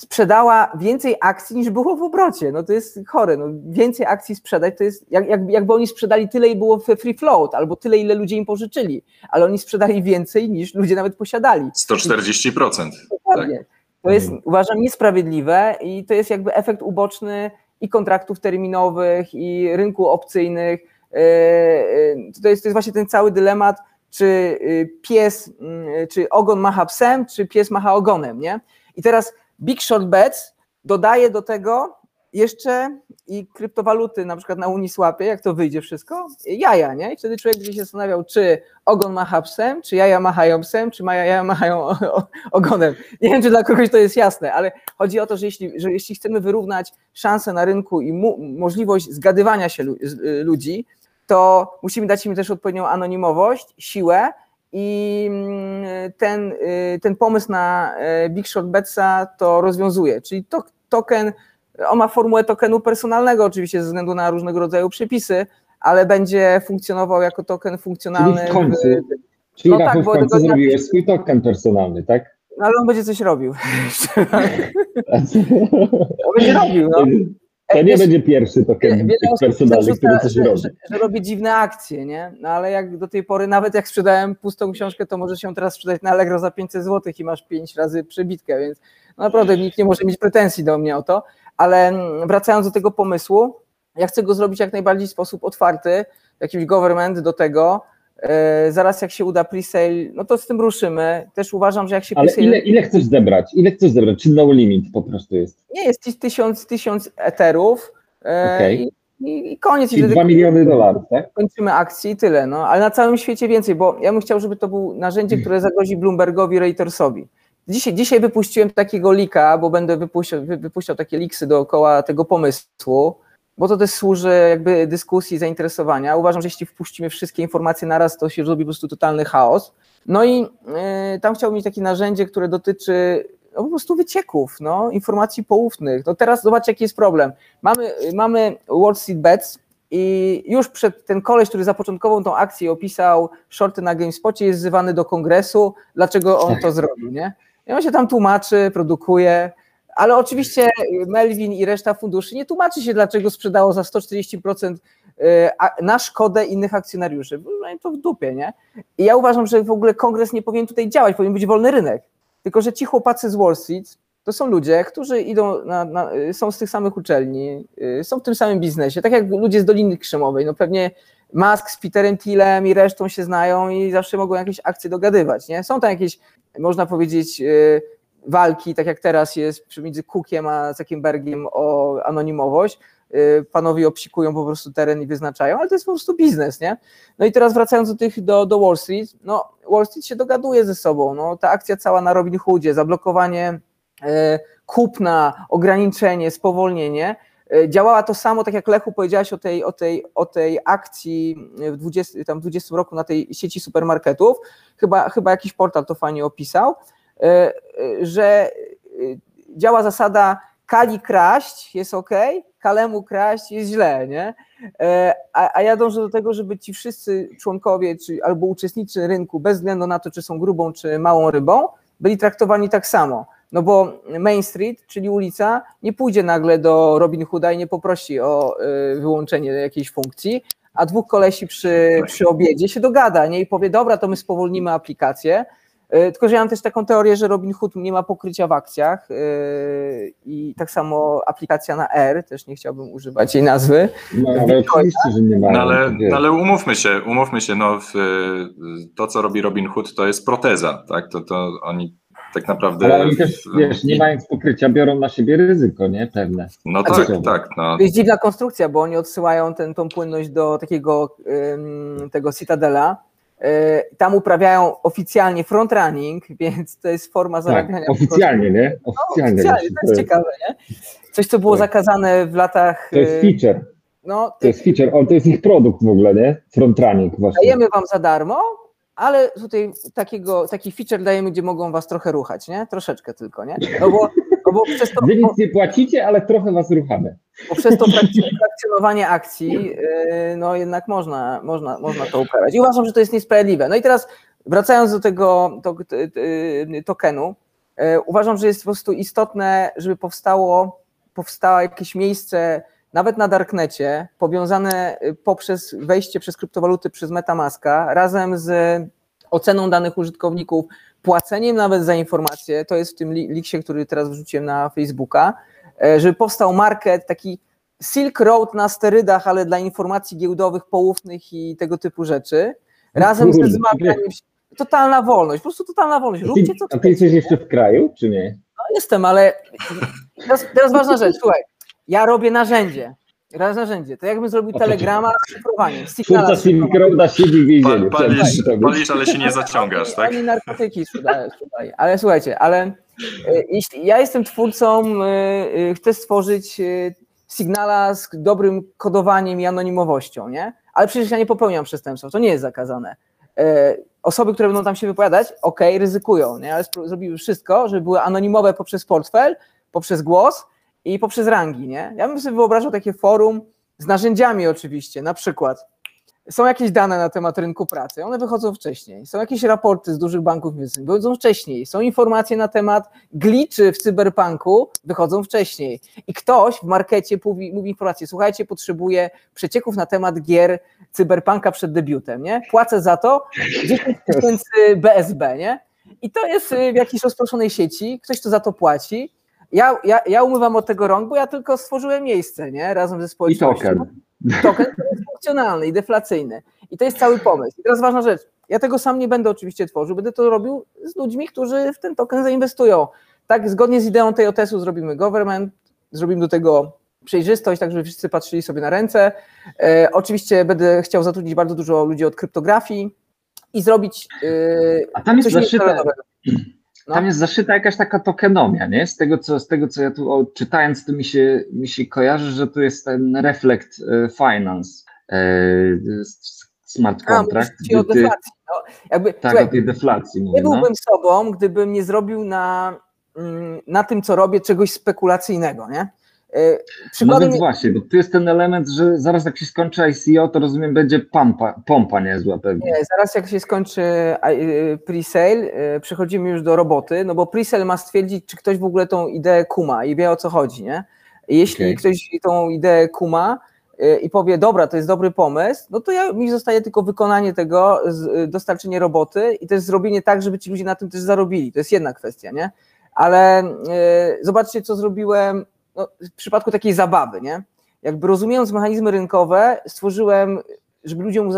sprzedała więcej akcji niż było w obrocie. No to jest chore. No, więcej akcji sprzedać to jest, jak, jak, jakby oni sprzedali tyle i było free float, albo tyle, ile ludzie im pożyczyli, ale oni sprzedali więcej niż ludzie nawet posiadali. 140%. Dokładnie. Tak. To jest, uważam, niesprawiedliwe i to jest jakby efekt uboczny i kontraktów terminowych, i rynku opcyjnych. E, e, to jest, to jest właśnie ten cały dylemat, czy y, pies, czy ogon macha psem, czy pies macha ogonem, nie? I teraz Big Short Bets dodaje do tego jeszcze i kryptowaluty, na przykład na Uniswapie, jak to wyjdzie wszystko, jaja, nie? I wtedy człowiek będzie się zastanawiał, czy ogon macha psem, czy jaja machają psem, czy jaja machają ogonem. Nie wiem, czy dla kogoś to jest jasne, ale chodzi o to, że jeśli, że jeśli chcemy wyrównać szanse na rynku i możliwość zgadywania się ludzi, to musimy dać im też odpowiednią anonimowość, siłę i mm, ten, y, ten pomysł na e, Big Short Betsa to rozwiązuje, czyli to, token, on ma formułę tokenu personalnego oczywiście ze względu na różnego rodzaju przepisy, ale będzie funkcjonował jako token funkcjonalny. Czyli w końcu, czyli no tak, w końcu zrobiłeś swój token personalny, tak? No ale on będzie coś robił. on będzie robił, no. To nie będzie pierwszy token personalny, który coś że, robi. Że, że, robi dziwne akcje, nie? No ale jak do tej pory, nawet jak sprzedałem pustą książkę, to może się teraz sprzedać na Allegro za 500 zł i masz 5 razy przebitkę, więc no naprawdę nikt nie może mieć pretensji do mnie o to, ale wracając do tego pomysłu, ja chcę go zrobić jak najbardziej w sposób otwarty, jakiś government do tego, E, zaraz jak się uda presale, no to z tym ruszymy. Też uważam, że jak się Ale ile, ile chcesz zebrać? Ile chcesz zebrać? Czy no limit po prostu jest? Nie, jest tysiąc, tysiąc eterów. E, okay. i, i koniec. I Czyli wtedy 2 miliony dolarów, tak? kończymy akcję i tyle. No. Ale na całym świecie więcej, bo ja bym chciał, żeby to było narzędzie, które zagrozi Bloombergowi, Reutersowi. Dzisiaj, dzisiaj wypuściłem takiego lika, bo będę wypuściał, wy- wypuszczał takie liksy dookoła tego pomysłu, bo to też służy jakby dyskusji, zainteresowania. Uważam, że jeśli wpuścimy wszystkie informacje naraz, to się zrobi po prostu totalny chaos. No i y, tam chciałbym mieć takie narzędzie, które dotyczy no, po prostu wycieków, no, informacji poufnych. No teraz zobaczcie, jaki jest problem. Mamy, mamy Wall Street Bets i już przed ten koleś, który zapoczątkował tą akcję i opisał shorty na GameSpocie, jest wzywany do kongresu, dlaczego on to zrobił, nie? I on się tam tłumaczy, produkuje, ale oczywiście Melvin i reszta funduszy nie tłumaczy się, dlaczego sprzedało za 140% y, a- na szkodę innych akcjonariuszy. No to w dupie, nie? I ja uważam, że w ogóle kongres nie powinien tutaj działać, powinien być wolny rynek. Tylko, że ci chłopacy z Wall Street to są ludzie, którzy idą na, na, y, są z tych samych uczelni, y, są w tym samym biznesie, tak jak ludzie z Doliny Krzemowej. No pewnie Musk z Peterem Thielem i resztą się znają i zawsze mogą jakieś akcje dogadywać, nie? Są tam jakieś, można powiedzieć, walki, tak jak teraz jest pomiędzy Cookiem a Zuckerbergiem o anonimowość. Y, Panowie obsikują po prostu teren i wyznaczają, ale to jest po prostu biznes, nie? No i teraz wracając do tych, do, do Wall Street, no Wall Street się dogaduje ze sobą, no ta akcja cała na Robin Hoodzie, zablokowanie e, kupna, ograniczenie, spowolnienie, e, działała to samo, tak jak Lechu powiedziałaś o tej, o tej, o tej akcji w 20, tam w 20 roku na tej sieci supermarketów, chyba, chyba jakiś portal to fajnie opisał, że e, działa zasada kali kraść jest ok, kalemu kraść jest źle, nie? E, A, a ja dążę do tego, żeby ci wszyscy członkowie czy, albo uczestnicy rynku, bez względu na to, czy są grubą, czy małą rybą, byli traktowani tak samo. No bo Main Street, czyli ulica, nie pójdzie nagle do Robin Hooda i nie poprosi o wyłączenie jakiejś funkcji, a dwóch kolesi przy, przy obiedzie się dogada nie? i powie, dobra, to my spowolnimy aplikację. Y, Tylko, że ja mam też taką teorię, że Robin Hood nie ma pokrycia w akcjach y, i tak samo aplikacja na R, też nie chciałbym używać jej nazwy. No ale oczywiście, że nie ma. No ale, no ale umówmy się, umówmy się, no w, to co robi Robin Hood to jest proteza, tak? To, to oni tak naprawdę. Ale oni też, wiesz, nie mając pokrycia, biorą na siebie ryzyko, nie? Pewne. No tak, co? tak. No. To jest dziwna konstrukcja, bo oni odsyłają ten, tą płynność do takiego ym, tego Citadela. Y, Tam uprawiają oficjalnie frontrunning, więc to jest forma Tak, zarabiania. oficjalnie, nie? No, Oficjalnie. oficjalnie, właśnie, to jest ciekawe, nie? Coś, co było Tak. zakazane w latach. To jest y, feature. No, To jest feature. O, to jest ich produkt w ogóle, nie? Frontrunning właśnie. dajemy wam za darmo, ale tutaj takiego, taki feature dajemy, gdzie mogą was trochę ruchać, nie? Troszeczkę tylko, nie? No bo, no bo przez to, Wy nic nie płacicie, ale trochę was ruchamy. Bo przez to frakc- frakcjonowanie akcji, yy, no jednak można, można, można to uprawiać. I uważam, że to jest niesprawiedliwe. No i teraz wracając do tego to, t- t- tokenu, yy, uważam, że jest po prostu istotne, żeby powstało, powstało jakieś miejsce nawet na Darknecie, powiązane y, poprzez wejście przez kryptowaluty przez Metamaska, razem z oceną danych użytkowników, płaceniem nawet za informacje, to jest w tym li- liksie, który teraz wrzuciłem na Facebooka, żeby powstał market, taki Silk Road na sterydach, ale dla informacji giełdowych, poufnych i tego typu rzeczy, razem ze Kurde, zmaganiem się. Totalna wolność, po prostu totalna wolność. Róbcie co a ty jesteś jeszcze w kraju, czy nie? No, jestem, ale teraz, teraz ważna rzecz, słuchaj, ja robię narzędzie. Raz narzędzie. To jakbym zrobił telegrama z szyfrowaniem. Twórca z szyfrowaniem. Silk Roada siedzi w więzieniu. Pa, palisz, ale się nie zaciągasz, tak? Oni narkotyki sprzedają. Ale słuchajcie, ale e, jeśli ja jestem twórcą, e, e, chcę stworzyć e, Signala z dobrym kodowaniem i anonimowością, nie? Ale przecież ja nie popełniam przestępstwa, to nie jest zakazane. E, Osoby, które będą tam się wypowiadać, ok, ryzykują, nie? ale zrobiły wszystko, żeby były anonimowe poprzez portfel, poprzez głos i poprzez rangi, nie? Ja bym sobie wyobrażał takie forum z narzędziami oczywiście, na przykład są jakieś dane na temat rynku pracy, one wychodzą wcześniej. Są jakieś raporty z dużych banków inwestycyjnych, wychodzą wcześniej. Są informacje na temat gliczy w cyberpunku, wychodzą wcześniej. I ktoś w markecie mówi, mówi informacje, słuchajcie, potrzebuję przecieków na temat gier cyberpunka przed debiutem, nie? Płacę za to 10 tysięcy BSB, nie? I to jest y, w jakiejś rozproszonej sieci, ktoś to za to płaci. Ja, ja, ja umywam od tego rąk, bo ja tylko stworzyłem miejsce, nie? Razem ze I społecznością token. token który jest funkcjonalny i deflacyjny. I to jest cały pomysł. I teraz ważna rzecz. Ja tego sam nie będę oczywiście tworzył, będę to robił z ludźmi, którzy w ten token zainwestują. Tak, zgodnie z ideą tej OTS-u zrobimy government, zrobimy do tego przejrzystość, tak żeby wszyscy patrzyli sobie na ręce. E, oczywiście będę chciał zatrudnić bardzo dużo ludzi od kryptografii i zrobić e, A tam jest coś. No. tam jest zaszyta jakaś taka tokenomia, nie? Z tego, co, z tego, co ja tu o, czytając, to mi się, mi się kojarzy, że tu jest ten Reflect e, Finance smart A, contract. ci o deflacji. No, jakby, Tak, słuchaj, o tej deflacji mówię, nie no. byłbym sobą, gdybym nie zrobił na, mm, na tym, co robię, czegoś spekulacyjnego, nie? E, No Przykładem więc właśnie, bo tu jest ten element, że zaraz jak się skończy ICO, to rozumiem, będzie pompa, pompa niezła pewnie. Nie, zaraz jak się skończy a, y, pre-sale, przechodzimy już do roboty, no bo pre-sale ma stwierdzić, czy ktoś w ogóle tą ideę kuma i wie o co chodzi, nie? Jeśli Okej. ktoś tą ideę kuma i powie, dobra, to jest dobry pomysł, no to ja, mi zostaje tylko wykonanie tego, y, dostarczenie roboty i też zrobienie tak, żeby ci ludzie na tym też zarobili. To jest jedna kwestia, nie? Ale y, zobaczcie, co zrobiłem no, w przypadku takiej zabawy, nie? Jakby rozumiejąc mechanizmy rynkowe, stworzyłem żeby ludziom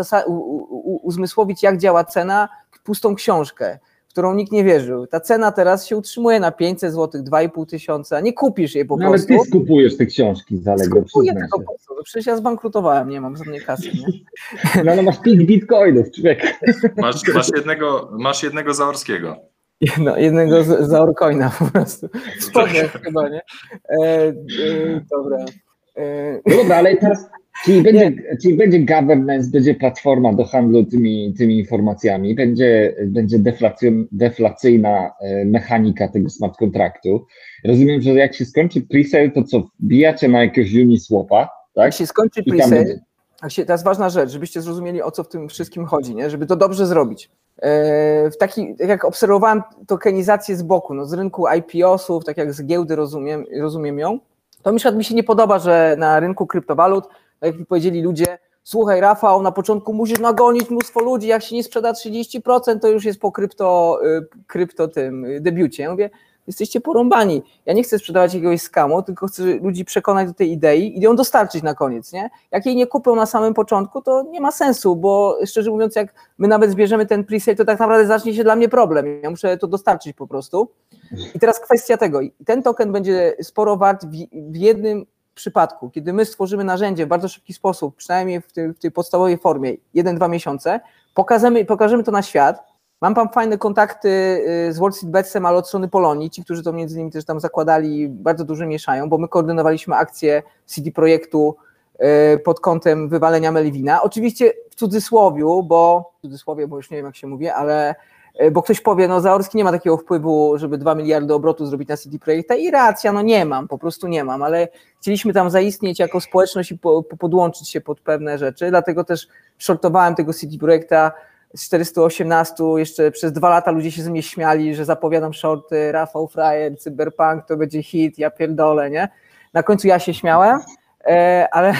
uzmysłowić, jak działa cena, pustą książkę, którą nikt nie wierzył. Ta cena teraz się utrzymuje na 500 zł, 2,5 tysiąca, nie kupisz jej po No ale prostu. ty skupujesz te książki z Allegro, Kupuję przyznaj tego się. po co? No Przecież ja zbankrutowałem, nie mam żadnej kasy. Nie? No ale masz 5 bitcoinów, człowiek. Masz, masz, jednego, masz jednego Zaorskiego. Jedno, jednego z, za Orcoina po prostu. W spodniach chyba, nie? E, e, dobra. E, No dobra, ale teraz, czyli będzie, czyli będzie governance, będzie platforma do handlu tymi, tymi informacjami, będzie, będzie deflacjon, deflacyjna e, mechanika tego smart kontraktu. Rozumiem, że jak się skończy presale, to co, wbijacie na jakiegoś Uniswapa, tak? Jak się skończy presale, będzie. jest ważna rzecz, żebyście zrozumieli, o co w tym wszystkim chodzi, nie? żeby to dobrze zrobić. E, W taki, tak jak obserwowałem tokenizację z boku, no z rynku IPO-sów, tak jak z giełdy rozumiem, rozumiem ją, to mi, mi się nie podoba, że na rynku kryptowalut, tak jak mi powiedzieli ludzie, słuchaj Rafał, na początku musisz nagonić mnóstwo ludzi, jak się nie sprzeda 30%, to już jest po krypto, y, krypto tym y, debiucie. Ja mówię, jesteście porąbani. Ja nie chcę sprzedawać jakiegoś skamu, tylko chcę ludzi przekonać do tej idei i ją dostarczyć na koniec, nie? Jak jej nie kupią na samym początku, to nie ma sensu, bo szczerze mówiąc, jak my nawet zbierzemy ten presale, to tak naprawdę zacznie się dla mnie problem. Ja muszę to dostarczyć po prostu. I teraz kwestia tego. Ten token będzie sporo wart w jednym przypadku, kiedy my stworzymy narzędzie w bardzo szybki sposób, przynajmniej w, tej- w tej podstawowej formie, 1-2 miesiące, pokażemy, pokażemy to na świat. Mam tam fajne kontakty y, z Wall Street Betsem, ale od strony Polonii, ci, którzy to między innymi też tam zakładali, bardzo dużo mieszają, bo my koordynowaliśmy akcję CD Projektu y, pod kątem wywalenia Melvina. Oczywiście w cudzysłowiu, bo w cudzysłowie, bo już nie wiem jak się mówi, ale bo ktoś powie, no Zaorski nie ma takiego wpływu, żeby 2 miliardy obrotu zrobić na CD Projekta i racja, no nie mam, po prostu nie mam, ale chcieliśmy tam zaistnieć jako społeczność i po, po, podłączyć się pod pewne rzeczy, dlatego też shortowałem tego CD Projekta z 418, jeszcze przez dwa lata ludzie się ze mnie śmiali, że zapowiadam shorty, Rafał Frajer, Cyberpunk, to będzie hit, ja pierdolę, nie? Na końcu ja się śmiałem, e, ale,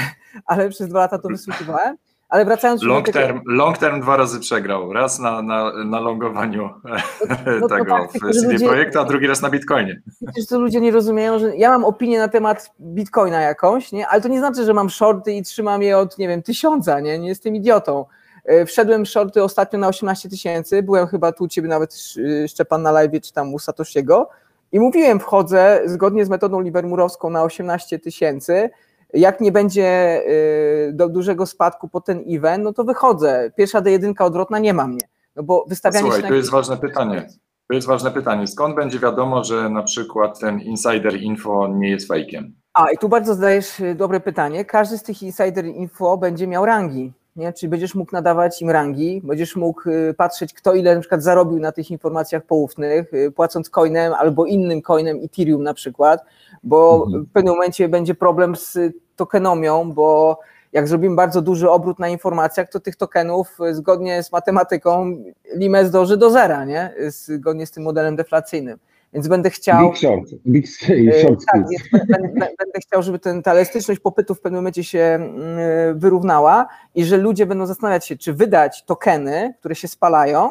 ale przez dwa lata to wysłuchiwałem. Ale wracając Long do tego, term, long term dwa razy przegrał. Raz na, na, na longowaniu no to tego tak, CD ludzie- Projektu, a drugi raz na Bitcoinie. Wiesz, co ludzie nie rozumieją, że ja mam opinię na temat bitcoina jakąś, nie? ale to nie znaczy, że mam shorty i trzymam je od, nie wiem, tysiąca, nie, nie jestem idiotą. E, Wszedłem shorty ostatnio na 18 tysięcy, byłem chyba tu u ciebie nawet Sz- Szczepan na live, czy tam u Satoshiego i mówiłem, wchodzę zgodnie z metodą libermurowską na 18 tysięcy, jak nie będzie y, do dużego spadku po ten event, no to wychodzę. Pierwsza D1 odwrotna nie ma mnie, no bo wystawianie Słuchaj, się to jest ważne pytanie. To jest ważne pytanie. Skąd będzie wiadomo, że na przykład ten insider info nie jest fejkiem? A, i tu bardzo zadajesz y, dobre pytanie. Każdy z tych insider info będzie miał rangi. Nie? Czyli będziesz mógł nadawać im rangi, będziesz mógł y, patrzeć, kto ile na przykład zarobił na tych informacjach poufnych, y, płacąc coinem albo innym coinem Ethereum na przykład, bo Mhm. w pewnym momencie będzie problem z tokenomią, bo jak zrobimy bardzo duży obrót na informacjach, to tych tokenów y, zgodnie z matematyką limes dąży do zera, nie? Zgodnie z tym modelem deflacyjnym. Więc będę chciał. Big short, big E, short Tak, squeeze. więc bę- bę- bę- będę chciał, żeby ten, ta elastyczność popytu w pewnym momencie się mm, wyrównała i że ludzie będą zastanawiać się, czy wydać tokeny, które się spalają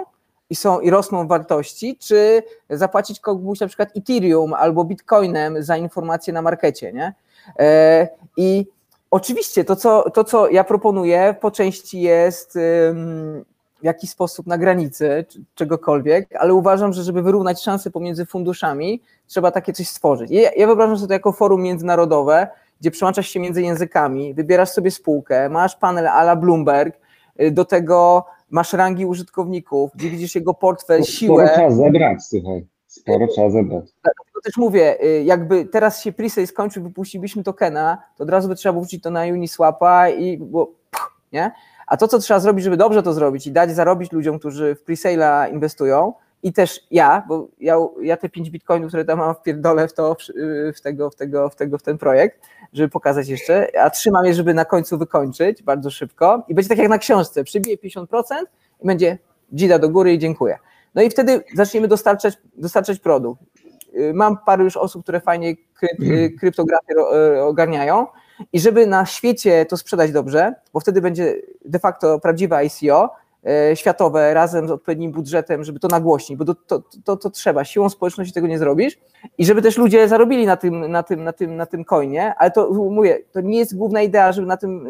i są i rosną w wartości, czy zapłacić komuś na przykład Ethereum albo Bitcoinem za informacje na markecie, nie? E, I oczywiście to co, to, co ja proponuję, po części jest w jakiś sposób na granicy czegokolwiek, ale uważam, że żeby wyrównać szanse pomiędzy funduszami, trzeba takie coś stworzyć. Ja, ja wyobrażam sobie to jako forum międzynarodowe, gdzie przełączasz się między językami, wybierasz sobie spółkę, masz panel a la Bloomberg, y, do tego masz rangi użytkowników, gdzie widzisz jego portfel, siłę. Sporo trzeba zebrać, słuchaj. Sporo trzeba zebrać. Dlatego też mówię, y, jakby teraz się presale skończył, wypuścilibyśmy tokena, to od razu by trzeba wrzucić to na Uniswapa i było, nie? A to, co trzeba zrobić, żeby dobrze to zrobić i dać zarobić ludziom, którzy w presale'a inwestują, i też ja, bo ja, ja te 5 bitcoinów, które tam mam wpierdolę w to, w tego, w tego, w tego, w ten projekt, żeby pokazać jeszcze, a trzymam je, żeby na końcu wykończyć bardzo szybko i będzie tak jak na książce, przybije 50% i będzie dzida do góry i dziękuję. No i wtedy zaczniemy dostarczać, dostarczać produkt. Mam parę już osób, które fajnie kry, kryptografię y, ogarniają i żeby na świecie to sprzedać dobrze, bo wtedy będzie de facto prawdziwe ICO, E, światowe razem z odpowiednim budżetem, żeby to nagłośnić, bo to, to, to, to, trzeba, siłą społeczności tego nie zrobisz i żeby też ludzie zarobili na tym, na tym, na tym, na tym coinie, ale to mówię, to nie jest główna idea, żeby na tym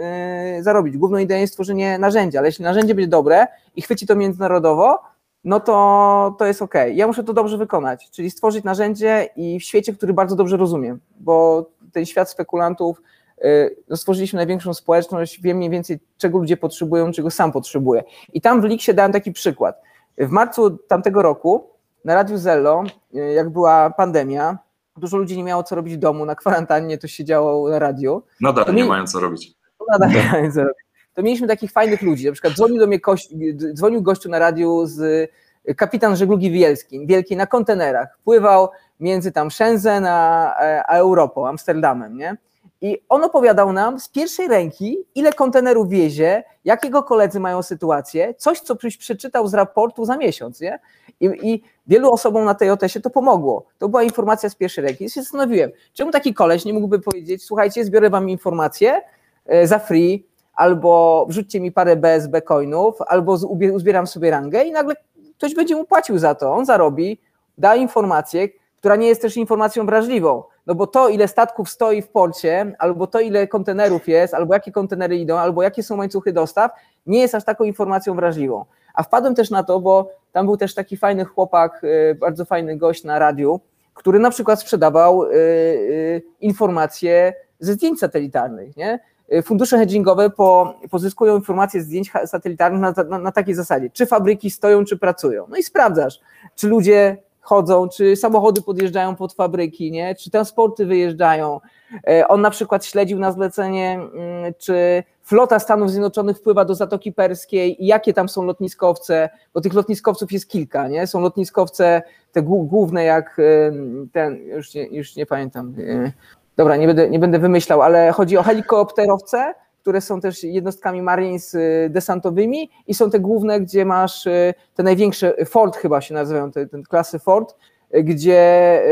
yy, zarobić. Główną ideą jest stworzenie narzędzia, ale jeśli narzędzie będzie dobre i chwyci to międzynarodowo, no to, to jest ok. Ja muszę to dobrze wykonać, czyli stworzyć narzędzie i w świecie, który bardzo dobrze rozumiem, bo ten świat spekulantów no stworzyliśmy największą społeczność, wiem mniej więcej, czego ludzie potrzebują, czego sam potrzebuję. I tam w Liksie dałem taki przykład. W marcu tamtego roku na Radiu Zello, y, jak była pandemia, dużo ludzi nie miało co robić w domu, na kwarantannie to się działo na radiu. Nadal nie mi... mają co robić. Nadal nie mają co robić. To mieliśmy takich fajnych ludzi, na przykład dzwonił do mnie kość, dzwonił gościu na radiu z y, kapitan żeglugi wielskiej, wielkiej na kontenerach, pływał między tam Shenzhen a, a Europą, Amsterdamem, nie? I on opowiadał nam z pierwszej ręki, ile kontenerów wiezie, jakiego koledzy mają sytuację, coś, co przeczytał z raportu za miesiąc, nie? I, I, wielu osobom na tej OTS-ie to pomogło. To była informacja z pierwszej ręki. I się zastanowiłem, czemu taki koleś nie mógłby powiedzieć, słuchajcie, zbiorę wam informację e, za free, albo wrzućcie mi parę BSB coinów, albo uzbieram sobie rangę i nagle ktoś będzie mu płacił za to. On zarobi, da informację, która nie jest też informacją wrażliwą no bo to, ile statków stoi w porcie, albo to, ile kontenerów jest, albo jakie kontenery idą, albo jakie są łańcuchy dostaw, nie jest aż taką informacją wrażliwą. A wpadłem też na to, bo tam był też taki fajny chłopak, y, bardzo fajny gość na radiu, który na przykład sprzedawał y, y, informacje ze zdjęć satelitarnych. Nie? Fundusze hedgingowe po, pozyskują informacje z zdjęć satelitarnych na, na, na takiej zasadzie, czy fabryki stoją, czy pracują. No i sprawdzasz, czy ludzie chodzą, czy samochody podjeżdżają pod fabryki, nie? czy transporty wyjeżdżają. E, on na przykład śledził na zlecenie, mm, czy flota Stanów Zjednoczonych wpływa do Zatoki Perskiej i jakie tam są lotniskowce, bo tych lotniskowców jest kilka, nie? Są lotniskowce te główne jak ten, już nie, już nie pamiętam, e, dobra, nie będę, nie będę wymyślał, ale chodzi o helikopterowce, które są też jednostkami Marines y, desantowymi i są te główne, gdzie masz y, te największe, Ford chyba się nazywają, te, te klasy Ford, gdzie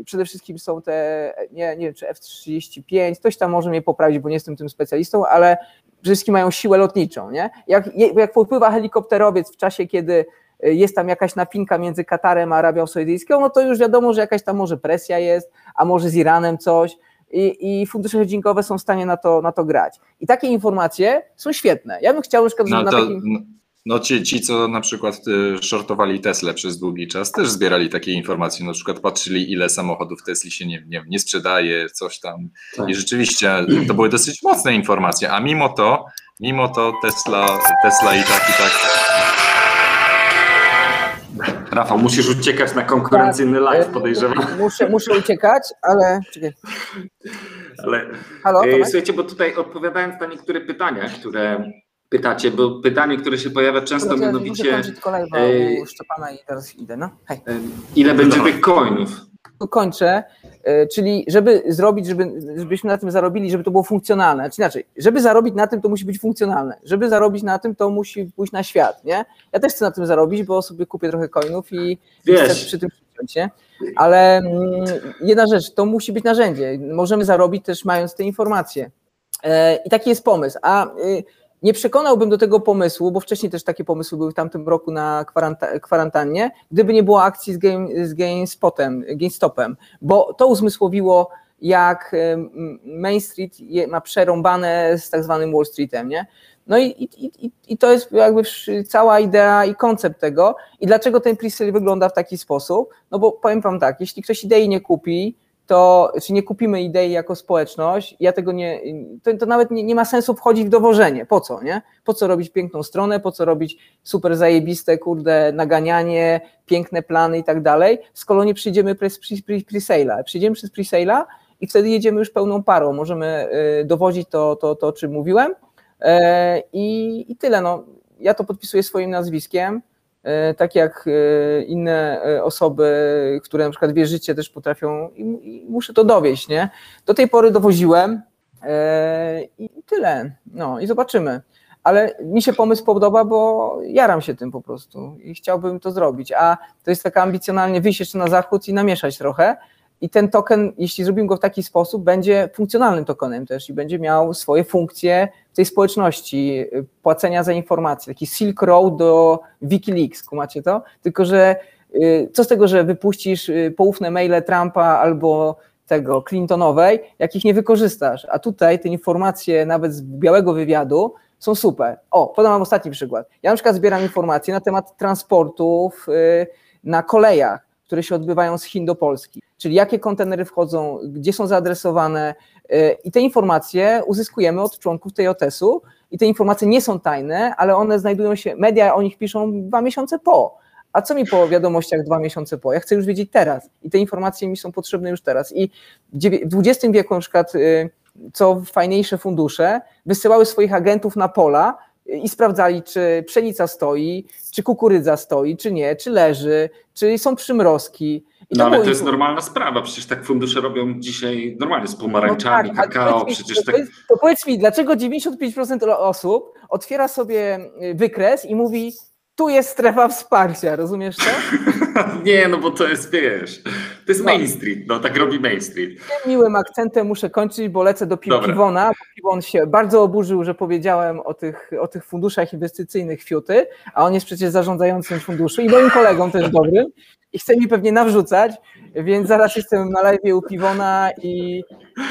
y, przede wszystkim są te, nie, nie wiem czy F-35, ktoś tam może mnie poprawić, bo nie jestem tym specjalistą, ale przede wszystkim mają siłę lotniczą. Nie? Jak, jak popływa helikopterowiec w czasie, kiedy jest tam jakaś napinka między Katarem a Arabią Saudyjską, no to już wiadomo, że jakaś tam może presja jest, a może z Iranem coś, i, i fundusze hedgingowe są w stanie na to, na to grać. I takie informacje są świetne. Ja bym chciał na przykład, no, na to, takim... No, no ci, ci, co na przykład y, shortowali Tesla przez długi czas, też zbierali takie informacje, na przykład patrzyli, ile samochodów Tesli się nie, nie, nie sprzedaje, coś tam. Tak. I rzeczywiście to były dosyć mocne informacje, a mimo to, mimo to Tesla, Tesla i tak, i tak Rafał, musisz uciekać na konkurencyjny tak, live, podejrzewam. Muszę, muszę uciekać, ale. ale Halo, e, słuchajcie, bo tutaj odpowiadając na niektóre pytania, które pytacie, bo pytanie, które się pojawia często, Dobra, mianowicie. Muszę tylko live'a e, Szczepana i teraz idę. No. Hej. E, ile będzie tych coinów? Kończę, e, czyli żeby zrobić, żeby, żebyśmy na tym zarobili, żeby to było funkcjonalne, znaczy inaczej, żeby zarobić na tym, to musi być funkcjonalne, żeby zarobić na tym, to musi pójść na świat, nie? Ja też chcę na tym zarobić, bo sobie kupię trochę coinów i Wiesz. chcę przy tym przyjąć, nie? Ale mm, jedna rzecz, to musi być narzędzie, możemy zarobić też mając te informacje. E, I taki jest pomysł. A y, nie przekonałbym do tego pomysłu, bo wcześniej też takie pomysły były w tamtym roku na kwarantannie, gdyby nie było akcji z, game, z GameSpotem, GameStopem, bo to uzmysłowiło, jak Main Street ma przerąbane z tak zwanym Wall Streetem, nie? No i, i, i, i to jest jakby cała idea i koncept tego. I dlaczego ten pre wygląda w taki sposób? No bo powiem wam tak, jeśli ktoś idei nie kupi, to czy nie kupimy idei jako społeczność, ja tego nie, to, to nawet nie, nie, ma sensu wchodzić w dowożenie, po co, nie? Po co robić piękną stronę, po co robić super zajebiste, kurde, naganianie, piękne plany i tak dalej, skoro nie przyjdziemy przez pre-sale'a, przyjdziemy przez pre-sale'a i wtedy jedziemy już pełną parą, możemy y, dowozić to, to, to o czym mówiłem. E, i, i tyle, no. Ja to podpisuję swoim nazwiskiem, tak jak e, inne e, osoby, które na przykład wierzycie, też potrafią i, muszę to dowieść, nie? Do tej pory dowoziłem i tyle, no i zobaczymy. Ale mi się pomysł podoba, bo jaram się tym po prostu i chciałbym to zrobić, a to jest taka ambicjonalnie wyjść jeszcze na zachód i namieszać trochę, i ten token, jeśli zrobimy go w taki sposób, będzie funkcjonalnym tokenem też i będzie miał swoje funkcje w tej społeczności y, płacenia za informacje, taki Silk Road do Wikileaks, kumacie to? Tylko, że y, co z tego, że wypuścisz y, poufne maile Trumpa albo tego Clintonowej, jakich nie wykorzystasz, a tutaj te informacje nawet z białego wywiadu są super. O, podam wam ostatni przykład. Ja na przykład zbieram informacje na temat transportów na kolejach, które się odbywają z Chin do Polski czyli jakie kontenery wchodzą, gdzie są zaadresowane y, i te informacje uzyskujemy od członków tej OTS-u i te informacje nie są tajne, ale one znajdują się, media o nich piszą dwa miesiące po. A co mi po wiadomościach dwa miesiące po? Ja chcę już wiedzieć teraz i te informacje mi są potrzebne już teraz. I w XX wieku na przykład y, co fajniejsze fundusze wysyłały swoich agentów na pola, i sprawdzali, czy pszenica stoi, czy kukurydza stoi, czy nie, czy leży, czy są przymrozki. I no ale to jest normalna sprawa, przecież tak fundusze robią dzisiaj normalnie z pomarańczami, no tak, kakao, przecież to, tak... to powiedz mi, dlaczego 95% osób otwiera sobie wykres i mówi tu jest strefa wsparcia, rozumiesz to? nie, no bo to jest, wiesz, to jest no. Main Street, no tak robi Main Street. Tym miłym akcentem muszę kończyć, bo lecę do Pi Piwona, bo Piwon się bardzo oburzył, że powiedziałem o tych, o tych funduszach inwestycyjnych Fiuty, a on jest przecież zarządzającym funduszu i moim kolegą też dobrym i chce mi pewnie nawrzucać, więc zaraz jestem na live u Piwona i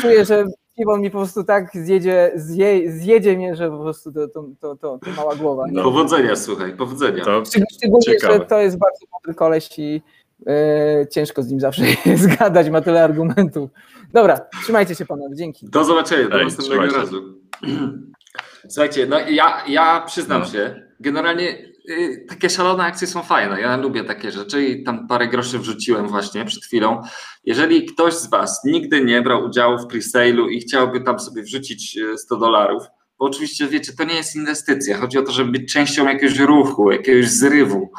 czuję, że Piwon mi po prostu tak zjedzie, zje, zjedzie mnie, że po prostu to, to, to, to, to mała głowa. No. Powodzenia, słuchaj, powodzenia. To Szczególnie, ciekawe. że to jest bardzo mądry koleś i e, ciężko z nim zawsze zgadać, ma tyle argumentów. Dobra, trzymajcie się panowie, dzięki. Do zobaczenia, do następnego razu. Słuchajcie, no ja, ja przyznam no. się, generalnie takie szalone akcje są fajne. Ja lubię takie rzeczy i tam parę groszy wrzuciłem właśnie przed chwilą. Jeżeli ktoś z Was nigdy nie brał udziału w pre-sale'u i chciałby tam sobie wrzucić 100 y, dolarów, bo oczywiście wiecie, to nie jest inwestycja. Chodzi o to, żeby być częścią jakiegoś ruchu, jakiegoś zrywu.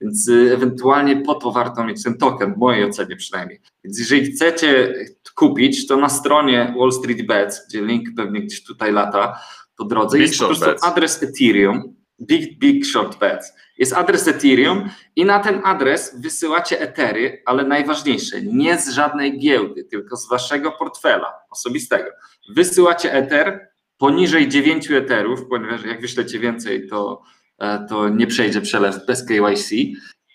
Więc y, ewentualnie po to warto mieć ten token, w mojej ocenie przynajmniej. Więc jeżeli chcecie kupić, to na stronie Wall Street Bets, gdzie link pewnie gdzieś tutaj lata po drodze, Big jest po prostu bets. adres Ethereum Big, big short bets. Jest adres Ethereum i na ten adres wysyłacie Etery, ale najważniejsze, nie z żadnej giełdy, tylko z waszego portfela osobistego. Wysyłacie Ether poniżej 9 Etherów, ponieważ jak wyślecie więcej, to, e, to nie przejdzie przelew bez KYC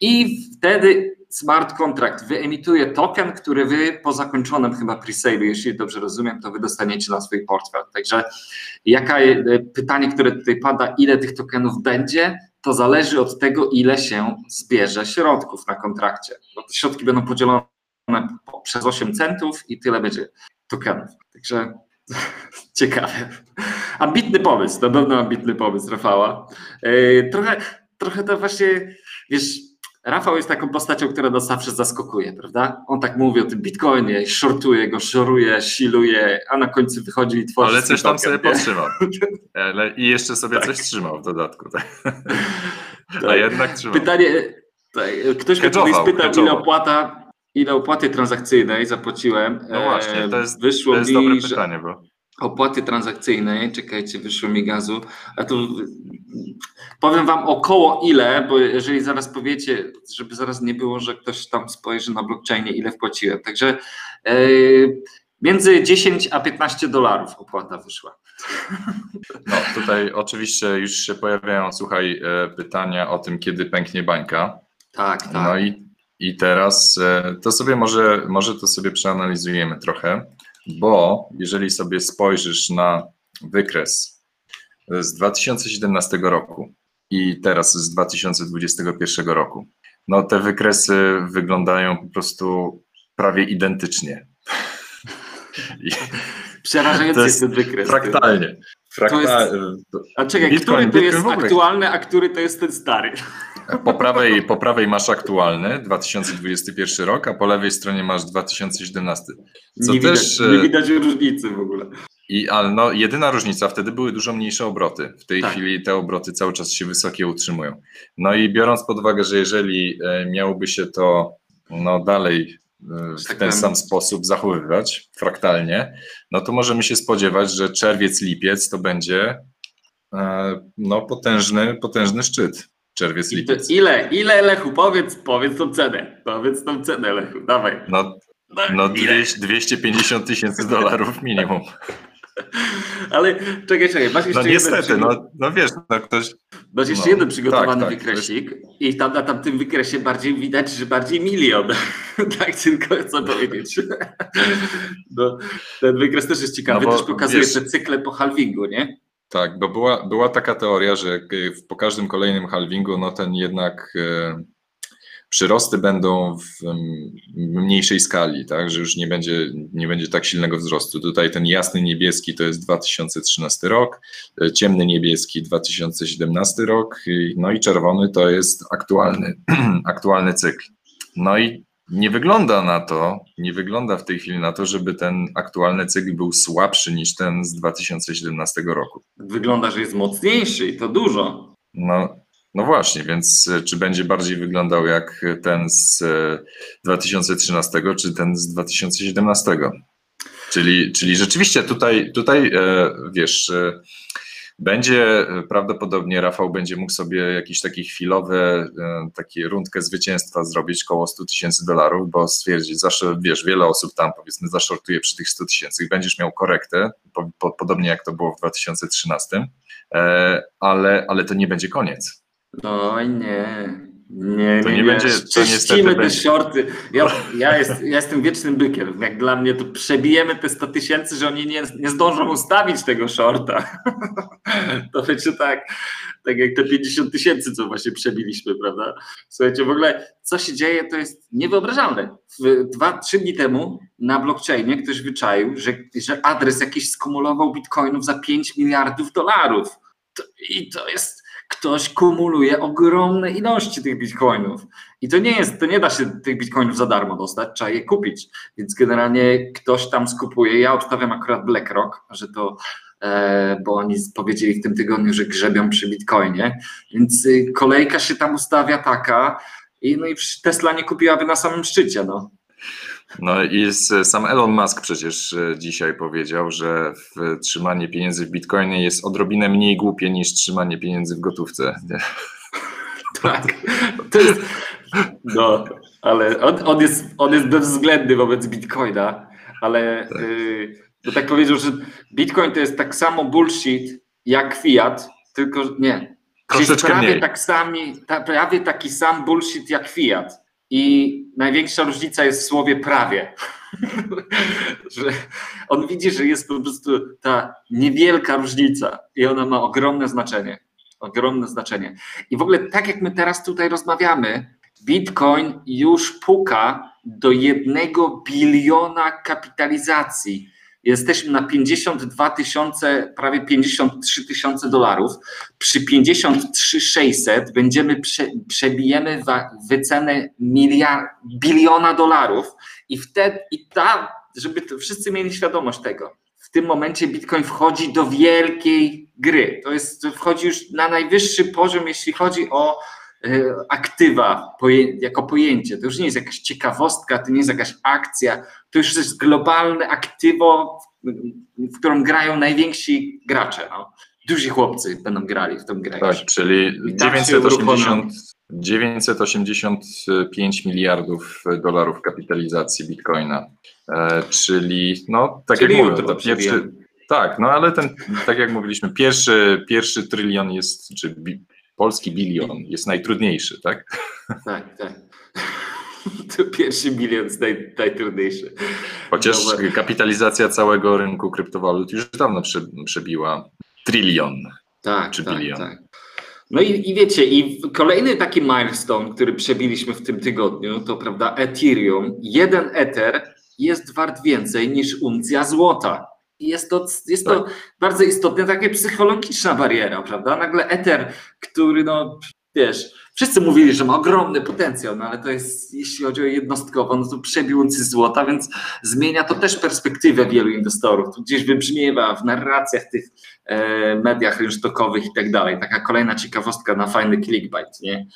i wtedy smart contract wyemituje token, który wy po zakończonym chyba pre-sale, jeśli dobrze rozumiem, to wy dostaniecie na swój portfel. Także jaka e, pytanie, które tutaj pada, ile tych tokenów będzie, to zależy od tego, ile się zbierze środków na kontrakcie. Bo te środki będą podzielone przez 8 centów i tyle będzie tokenów. Także ciekawe. Ambitny pomysł, na pewno ambitny pomysł Rafała. E, trochę, trochę to właśnie, wiesz, Rafał jest taką postacią, która nas zawsze zaskakuje, prawda? On tak mówi o tym bitcoinie, shortuje go, szoruje, siluje, a na końcu wychodzi i tworzy. Ale coś tam sobie podtrzymał. I jeszcze sobie tak. coś trzymał w dodatku. Tak. Tak. A jednak trzymał. Pytanie, tak, ktoś mnie kiedyś spytał, ile opłata, ile opłaty transakcyjnej zapłaciłem. No właśnie, to jest, Wyszło to jest mi, dobre pytanie, bo opłaty transakcyjnej, czekajcie, wyszło mi gazu, a tu powiem wam około ile, bo jeżeli zaraz powiecie, żeby zaraz nie było, że ktoś tam spojrzy na blockchainie, ile wpłaciłem. Także e, między 10 a 15 dolarów opłata wyszła. No tutaj oczywiście już się pojawiają, słuchaj, e, pytania o tym, kiedy pęknie bańka. Tak, tak. No i, i teraz e, to sobie może, może to sobie przeanalizujemy trochę bo jeżeli sobie spojrzysz na wykres z 2017 roku i teraz z 2021 roku, no te wykresy wyglądają po prostu prawie identycznie. Przerażający To jest jest ten wykres. fraktalnie. Frakta... A czekaj, Bitcoin, który to Bitcoin jest aktualny, a który to jest ten stary? Po prawej, po prawej masz aktualny 2021 rok, a po lewej stronie masz 2017. Co nie, też. widać, nie e, widać różnicy w ogóle. I, ale no, jedyna różnica, wtedy były dużo mniejsze obroty. W tej Tak. chwili te obroty cały czas się wysokie utrzymują. No i biorąc pod uwagę, że jeżeli e, miałoby się to no, dalej w tak ten sam sposób zachowywać, fraktalnie, no to możemy się spodziewać, że czerwiec, lipiec to będzie e, no, potężny, potężny szczyt. Czerwiec, lipiec. ile, ile Lechu? Powiedz, powiedz tą cenę. Powiedz tą cenę, Lechu. Dawaj. No, No, no ile? 200, 250 tysięcy dolarów minimum. Ale czekaj, czekaj. Masz jeszcze No niestety, no, no wiesz, no ktoś Masz jeszcze no, jeden przygotowany tak, tak. wykresik i tam na tamtym wykresie bardziej widać, że bardziej milion. tak tylko chcę powiedzieć. no, ten wykres też jest ciekawy, No bo też pokazuje wiesz- te cykle po halvingu, nie? Tak, bo była, była taka teoria, że w- po każdym kolejnym halvingu, no ten jednak e, przyrosty będą w mniejszej skali, tak, że już nie będzie, nie będzie tak silnego wzrostu. Tutaj ten jasny niebieski to jest 2013 rok, e, ciemny niebieski 2017 rok, no i czerwony to jest aktualny, aktualny cykl. No i nie wygląda na to, nie wygląda w tej chwili na to, żeby ten aktualny cykl był słabszy niż ten z 2017 roku. Wygląda, że jest mocniejszy i to dużo. No, no właśnie, więc e, czy będzie bardziej wyglądał jak ten z e, 2013, czy ten z 2017? Czyli, czyli rzeczywiście tutaj, tutaj e, wiesz, e, będzie e, prawdopodobnie Rafał będzie mógł sobie jakieś takie chwilowe, e, takie rundkę zwycięstwa zrobić koło 100 tysięcy dolarów, bo stwierdzić, zawsze wiesz, wiele osób tam powiedzmy zaszortuje przy tych 100 tysięcy będziesz miał korektę, po, po, podobnie jak to było w 2013, e, ale, ale to nie będzie koniec. Oj nie. Nie, To nie, nie nie. będzie- to niestety te będzie. shorty. Ja, ja, jest, ja jestem wiecznym bykiem. Jak dla mnie to przebijemy te 100 tysięcy, że oni nie, nie zdążą ustawić tego shorta. To będzie tak, tak jak te 50 tysięcy, co właśnie przebiliśmy, prawda? Słuchajcie, w ogóle co się dzieje, to jest niewyobrażalne. Dwa, trzy dni temu na blockchainie ktoś wyczaił, że, że adres jakiś skumulował bitcoinów za 5 miliardów dolarów. To, I to jest ktoś kumuluje ogromne ilości tych bitcoinów. I to nie jest, to nie da się tych bitcoinów za darmo dostać, trzeba je kupić. Więc generalnie ktoś tam skupuje. Ja obstawiam akurat BlackRock, że to, e, bo oni powiedzieli w tym tygodniu, że grzebią przy bitcoinie. Więc y, kolejka się tam ustawia taka. I, no i Tesla nie kupiłaby na samym szczycie. No. No i sam Elon Musk przecież e, dzisiaj powiedział, że trzymanie pieniędzy w Bitcoinie jest odrobinę mniej głupie niż trzymanie pieniędzy w gotówce. Nie? Tak. To jest, no, ale on, on, jest, on jest bezwzględny wobec Bitcoina, ale Tak. y, to tak powiedział, że Bitcoin to jest tak samo bullshit jak Fiat, tylko nie. Troszeczkę prawie, mniej. tak sami, ta, prawie taki sam bullshit jak Fiat. I największa różnica jest w słowie prawie. że on widzi, że jest po prostu ta niewielka różnica i ona ma ogromne znaczenie. Ogromne znaczenie. I w ogóle tak jak my teraz tutaj rozmawiamy, Bitcoin już puka do jednego biliona kapitalizacji. Jesteśmy na 52 tysiące, prawie 53 tysiące dolarów. Przy 53 600 będziemy, prze, przebijemy wa- wycenę miliard, biliona dolarów i wtedy, i ta, żeby to wszyscy mieli świadomość tego, w tym momencie Bitcoin wchodzi do wielkiej gry. To jest, wchodzi już na najwyższy poziom, jeśli chodzi o aktywa poje, jako pojęcie. To już nie jest jakaś ciekawostka, to nie jest jakaś akcja, to już jest globalne aktywo, w, którą grają najwięksi gracze. No. Duzi chłopcy będą grali w tą grę. Tak, czyli tak się 980, 985 miliardów dolarów kapitalizacji Bitcoina. E, czyli, no, tak Czyli jak mówię, to pierwszy, tak, no ale ten, tak jak mówiliśmy, pierwszy, pierwszy trylion jest, czy polski bilion jest najtrudniejszy, tak? Tak, tak. To pierwszy milion jest naj, najtrudniejszy. Chociaż Dobra. kapitalizacja całego rynku kryptowalut już dawno prze, przebiła trylion. Tak, Czy tak, bilion. tak. No i, i wiecie, i kolejny taki milestone, który przebiliśmy w tym tygodniu, to prawda, Ethereum. Jeden Ether jest wart więcej niż uncja złota. Jest to, jest to bardzo istotna, taka psychologiczna bariera, prawda? Nagle Ether, który no, wiesz, wszyscy mówili, że ma ogromny potencjał, no ale to jest, jeśli chodzi o jednostkowo, no to przebiłący złota, więc zmienia to też perspektywę wielu inwestorów. Tu gdzieś wybrzmiewa w narracjach tych e, mediach rynsztokowych i tak dalej. Taka kolejna ciekawostka na fajny clickbait, nie?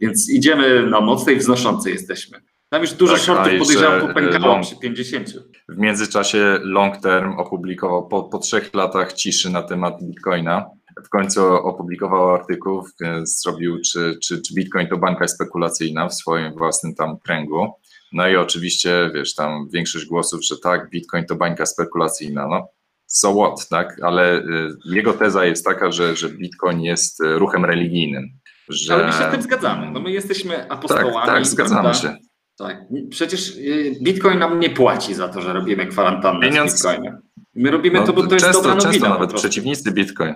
Więc idziemy na mocnej wznoszącej jesteśmy. Tam już dużo Tak, shortów podejrzewam e, popękało long- przy 50. W międzyczasie Long Term opublikował po, po trzech latach ciszy na temat Bitcoina. W końcu opublikował artykuł, e, zrobił, czy, czy, czy Bitcoin to bańka spekulacyjna w swoim własnym tam kręgu. No i oczywiście, wiesz, tam większość głosów, że tak, Bitcoin to bańka spekulacyjna. No, so what, tak? Ale e, jego teza jest taka, że, że Bitcoin jest ruchem religijnym. Że... Ale my się z tym zgadzamy. No my jesteśmy Tak, apostołami. tak, zgadzamy prawda? się. Tak. Przecież y, Bitcoin nam nie płaci za to, że robimy kwarantannę Pieniądz- z Bitcoinem. My robimy No, to, bo to jest często, dobra często nowina. po nawet przeciwnicy Bitcoin,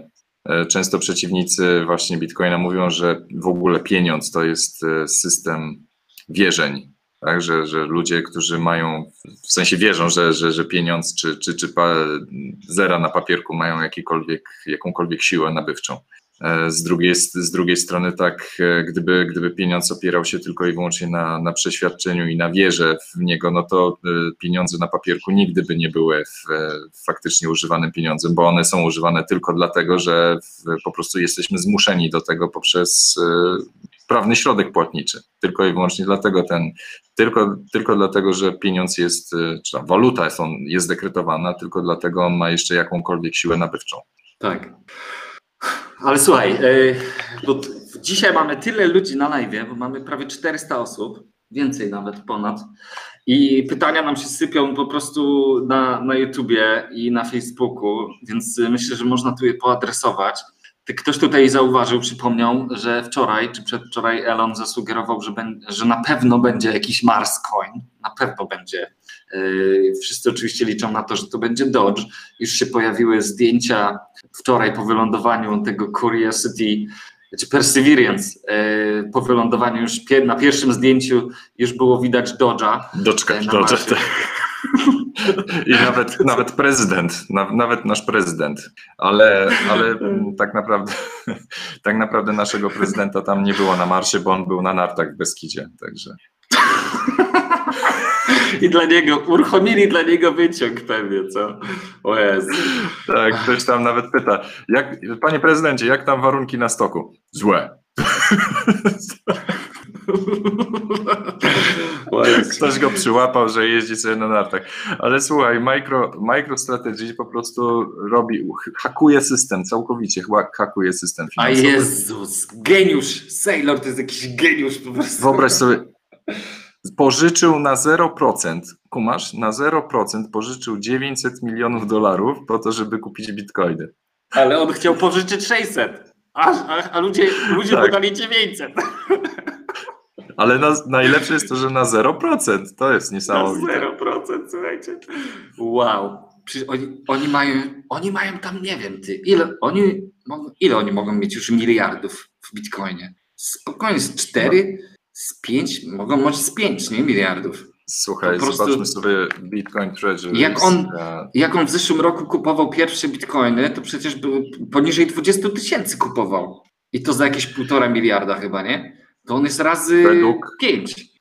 e, często przeciwnicy właśnie Bitcoina mówią, że w ogóle pieniądz to jest e, system wierzeń. Tak, że, że ludzie, którzy mają, w sensie wierzą, że, że, że pieniądz czy, czy, czy pa, zera na papierku mają jakikolwiek, jakąkolwiek siłę nabywczą. E, Z drugiej, z drugiej strony, tak, e, gdyby, gdyby pieniądz opierał się tylko i wyłącznie na, na przeświadczeniu i na wierze w niego, no to e, pieniądze na papierku nigdy by nie były w, e, faktycznie używanym pieniądzem, bo one są używane tylko dlatego, że w, po prostu jesteśmy zmuszeni do tego poprzez prawny środek płatniczy. Tylko i wyłącznie dlatego ten, tylko, tylko dlatego, że pieniądz jest, czy waluta jest, on, jest dekretowana, tylko dlatego on ma jeszcze jakąkolwiek siłę nabywczą. Tak. Ale słuchaj, y, bo dzisiaj mamy tyle ludzi na live, bo mamy prawie 400 osób, więcej nawet ponad. I pytania nam się sypią po prostu na, na YouTubie i na Facebooku, więc myślę, że można tu je poadresować. Ktoś tutaj zauważył, przypomniał, że wczoraj czy przedwczoraj Elon zasugerował, że, ben, że na pewno będzie jakiś Mars Coin. Na pewno będzie. Yy, Wszyscy oczywiście liczą na to, że to będzie Dodge. Już się pojawiły zdjęcia wczoraj po wylądowaniu tego Curiosity czy Perseverance. yy, Po wylądowaniu już na pierwszym zdjęciu już było widać Dodge'a. Doczekać, Na doczekać. Marsie. I nawet, nawet prezydent, na, nawet nasz prezydent, ale, ale tak naprawdę tak naprawdę naszego prezydenta tam nie było na marsie, bo on był na nartach w Beskidzie, także I dla niego, uruchomili dla niego wyciąg pewnie, co? O Jezu. tak, ktoś tam nawet pyta, jak, panie prezydencie, jak tam warunki na stoku? Złe. Ktoś go przyłapał, że jeździ sobie na nartach. Ale słuchaj, micro, MicroStrategy po prostu robi, hakuje system całkowicie, hakuje system A finansowy. Jezus, geniusz. Sailor to jest jakiś geniusz po prostu. Wyobraź sobie, pożyczył na 0%, kumasz, na 0% pożyczył 900 milionów dolarów po to, żeby kupić bitcoiny. Ale on chciał pożyczyć 600. A, a, a ludzie, ludzie Tak. podali 900. Ale na, najlepsze jest to, że na 0%, to jest Na niesamowite. 0%, słuchajcie. Wow. Oni, oni, mają, oni mają tam, nie wiem, ty, ile oni, mogą- ile oni mogą mieć już miliardów w bitcoinie? Spokojnie, z 4, z 5, mogą może z 5, nie miliardów. Słuchaj, Po prostu- zobaczmy sobie Bitcoin Treasury. Jak on- Jak on w zeszłym roku kupował pierwsze bitcoiny, to przecież był poniżej 20 tysięcy kupował. I to za jakieś półtora miliarda chyba, nie? To on jest razy Według- 5.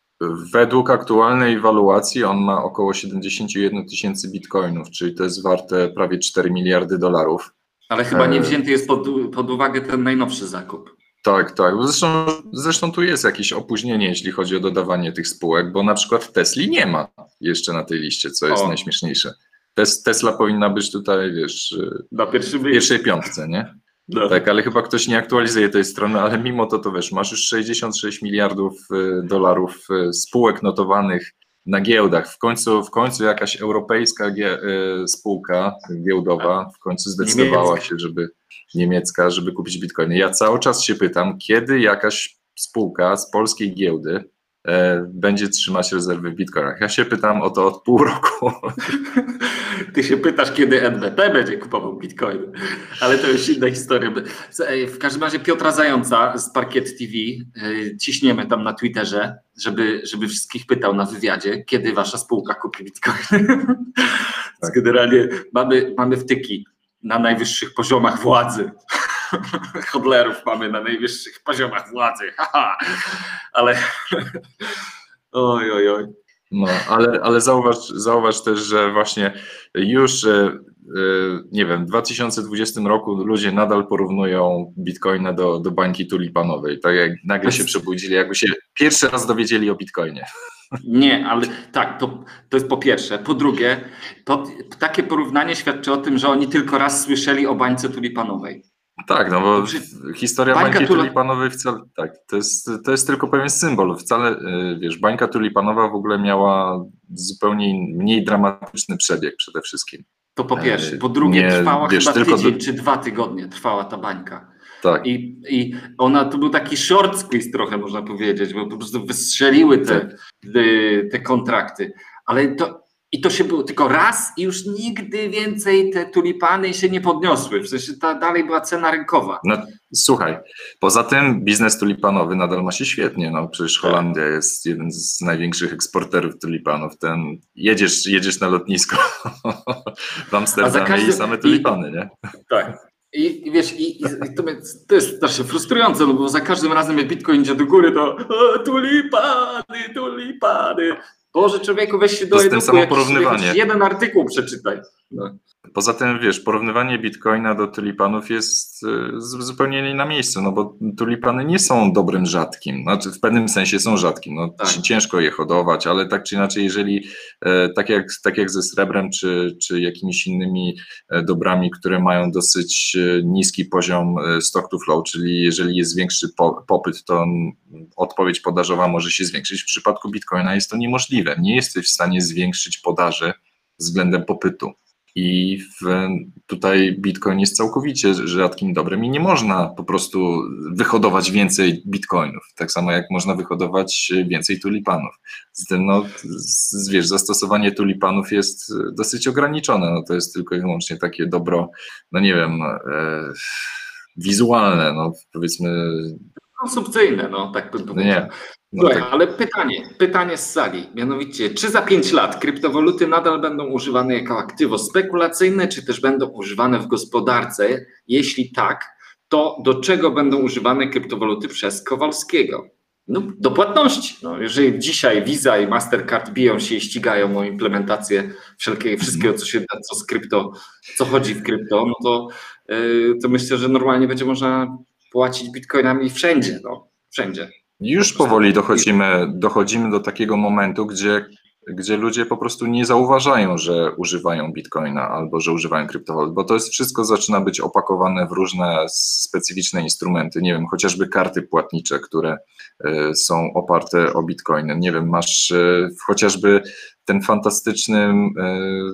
Według aktualnej waluacji on ma około 71 tysięcy bitcoinów, czyli to jest warte prawie 4 miliardy dolarów. Ale chyba nie E. wzięty jest pod, pod uwagę ten najnowszy zakup. Tak, tak. Zresztą, zresztą tu jest jakieś opóźnienie, jeśli chodzi o dodawanie tych spółek, bo na przykład Tesli nie ma jeszcze na tej liście, co jest O. najśmieszniejsze. Tes, Tesla powinna być tutaj, wiesz, Na pierwszy w pierwszej piątce, nie? No. Tak, ale chyba ktoś nie aktualizuje tej strony, ale mimo to, to wiesz, masz już 66 miliardów y, dolarów y, spółek notowanych na giełdach. W końcu, w końcu jakaś europejska gie, y, spółka giełdowa w końcu zdecydowała Niemiecka. się, żeby niemiecka, żeby kupić bitcoiny. Ja cały czas się pytam, kiedy jakaś spółka z polskiej giełdy będzie trzymać rezerwy w bitcoinach. Ja się pytam o to od pół roku. Ty się pytasz, kiedy NBP będzie kupował bitcoin, ale to już inna historia. W każdym razie Piotra Zająca z Parkiet TV e, ciśniemy tam na Twitterze, żeby, żeby wszystkich pytał na wywiadzie, kiedy wasza spółka kupi bitcoin. Tak. Generalnie mamy, mamy wtyki na najwyższych poziomach władzy. Hodlerów mamy na najwyższych poziomach władzy. ale oj, oj, oj. No, ale, ale zauważ, zauważ też, że właśnie już e, e, nie wiem, w 2020 roku ludzie nadal porównują bitcoina do, do bańki tulipanowej. Tak jak nagle się przebudzili, jakby się pierwszy raz dowiedzieli o bitcoinie. Nie, ale tak, to, to jest po pierwsze. Po drugie, to, takie porównanie świadczy o tym, że oni tylko raz słyszeli o bańce tulipanowej. Tak, no bo historia bańki tuli... tulipanowej wcale, tak, to jest, to jest tylko pewien symbol. Wcale, y, wiesz, bańka tulipanowa w ogóle miała zupełnie mniej dramatyczny przebieg przede wszystkim. To po pierwsze. Po drugie, Nie, trwała wiesz, chyba tydzień do... czy dwa tygodnie trwała ta bańka. Tak. I, I ona to był taki short squeeze trochę można powiedzieć, bo po prostu wystrzeliły te, tak. te, te kontrakty. Ale to, i to się było tylko raz i już nigdy więcej te tulipany się nie podniosły. W sensie ta dalej była cena rynkowa. No, słuchaj, poza tym biznes tulipanowy nadal ma się świetnie. No, przecież tak. Holandia jest jeden z największych eksporterów tulipanów. Ten, jedziesz, jedziesz na lotnisko w Amsterdamie każdym, i same tulipany, i, nie? Tak. I, i wiesz, i, i to, to, jest strasznie frustrujące, no bo za każdym razem jak Bitcoin idzie do góry, to o, tulipany, tulipany. Boże, człowieku, weź się do porównywanie. jeden artykuł przeczytaj. No. Poza tym, wiesz, porównywanie bitcoina do tulipanów jest y, zupełnie nie na miejscu, no bo tulipany nie są dobrym rzadkim, znaczy w pewnym sensie są rzadkim, no tak. ciężko je hodować, ale tak czy inaczej, jeżeli e, tak jak, tak jak ze srebrem, czy, czy jakimiś innymi e, dobrami, które mają dosyć e, niski poziom stock to flow, czyli jeżeli jest większy popyt, to odpowiedź podażowa może się zwiększyć. W przypadku bitcoina jest to niemożliwe, nie jesteś w stanie zwiększyć podaży względem popytu. I w, tutaj Bitcoin jest całkowicie rzadkim dobrem i nie można po prostu wyhodować więcej Bitcoinów, tak samo jak można wyhodować więcej tulipanów. Zatem no, z, wiesz, zastosowanie tulipanów jest dosyć ograniczone, no, to jest tylko i wyłącznie takie dobro, no nie wiem, e, wizualne, no powiedzmy konsumpcyjne, no tak bym powiedział. Nie. No Słuchaj, tak. ale pytanie, pytanie z sali, mianowicie, czy za 5 lat kryptowaluty nadal będą używane jako aktywo spekulacyjne, czy też będą używane w gospodarce? Jeśli tak, to do czego będą używane kryptowaluty przez Kowalskiego? No, do płatności. No, jeżeli dzisiaj Visa i Mastercard biją się i ścigają o implementację wszelkiego, wszystkiego, co się da, co z krypto, co chodzi w krypto, no to, yy, to myślę, że normalnie będzie można płacić bitcoinami wszędzie, no, wszędzie. Już powoli dochodzimy, dochodzimy do takiego momentu, gdzie, gdzie ludzie po prostu nie zauważają, że używają bitcoina albo że używają kryptowalut, bo to jest wszystko zaczyna być opakowane w różne specyficzne instrumenty, nie wiem, chociażby karty płatnicze, które y, są oparte o bitcoiny. Nie wiem, masz y, chociażby ten fantastyczny y,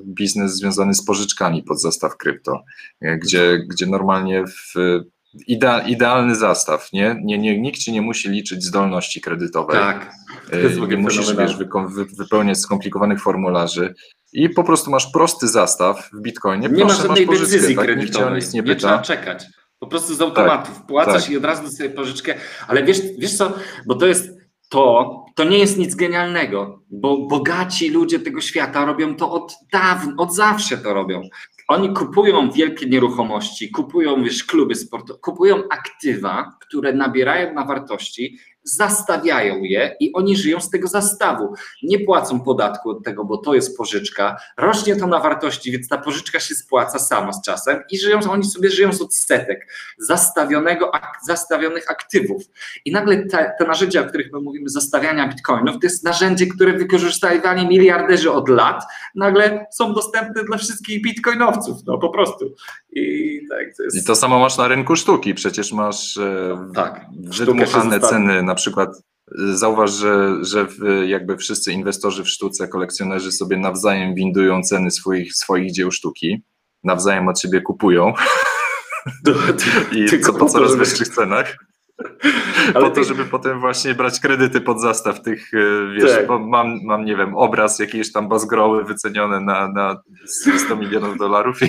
biznes związany z pożyczkami pod zastaw krypto, gdzie, gdzie normalnie w Ide, idealny zastaw, nie? Nie, nie? Nikt ci nie musi liczyć zdolności kredytowej. Tak. Nie y, musisz wiesz, wypełniać skomplikowanych formularzy i po prostu masz prosty zastaw w Bitcoinie. Nie Proszę, ma żadnej decyzji tak? kredytowej, nie, nie trzeba czekać. Po prostu z automatu tak, wpłacasz tak. i od razu dostajesz pożyczkę. Ale wiesz, wiesz co, bo to jest to, to nie jest nic genialnego, bo bogaci ludzie tego świata robią to od dawna, od zawsze to robią. Oni kupują wielkie nieruchomości, kupują wiesz, kluby sportowe, kupują aktywa, które nabierają na wartości zastawiają je i oni żyją z tego zastawu. Nie płacą podatku od tego, bo to jest pożyczka. Rośnie to na wartości, więc ta pożyczka się spłaca sama z czasem i żyją, oni sobie żyją z odsetek zastawionego, zastawionych aktywów. I nagle te, te narzędzia, o których my mówimy, zastawiania bitcoinów, to jest narzędzie, które wykorzystywali miliarderzy od lat, nagle są dostępne dla wszystkich bitcoinowców, no po prostu. I, tak, to jest... I to samo masz na rynku sztuki, przecież masz e, tak, wydmuchane ceny na przykład y, zauważ, że, że jakby wszyscy inwestorzy w sztuce, kolekcjonerzy sobie nawzajem windują ceny swoich, swoich dzieł sztuki, nawzajem od siebie kupują i co po coraz wyższych cenach. Ale po to, żeby potem właśnie brać kredyty pod zastaw tych, e, wiesz, tak. bo mam, mam, nie wiem, obraz jakiejś tam bazgroły wyceniony na, na 100 milionów dolarów i,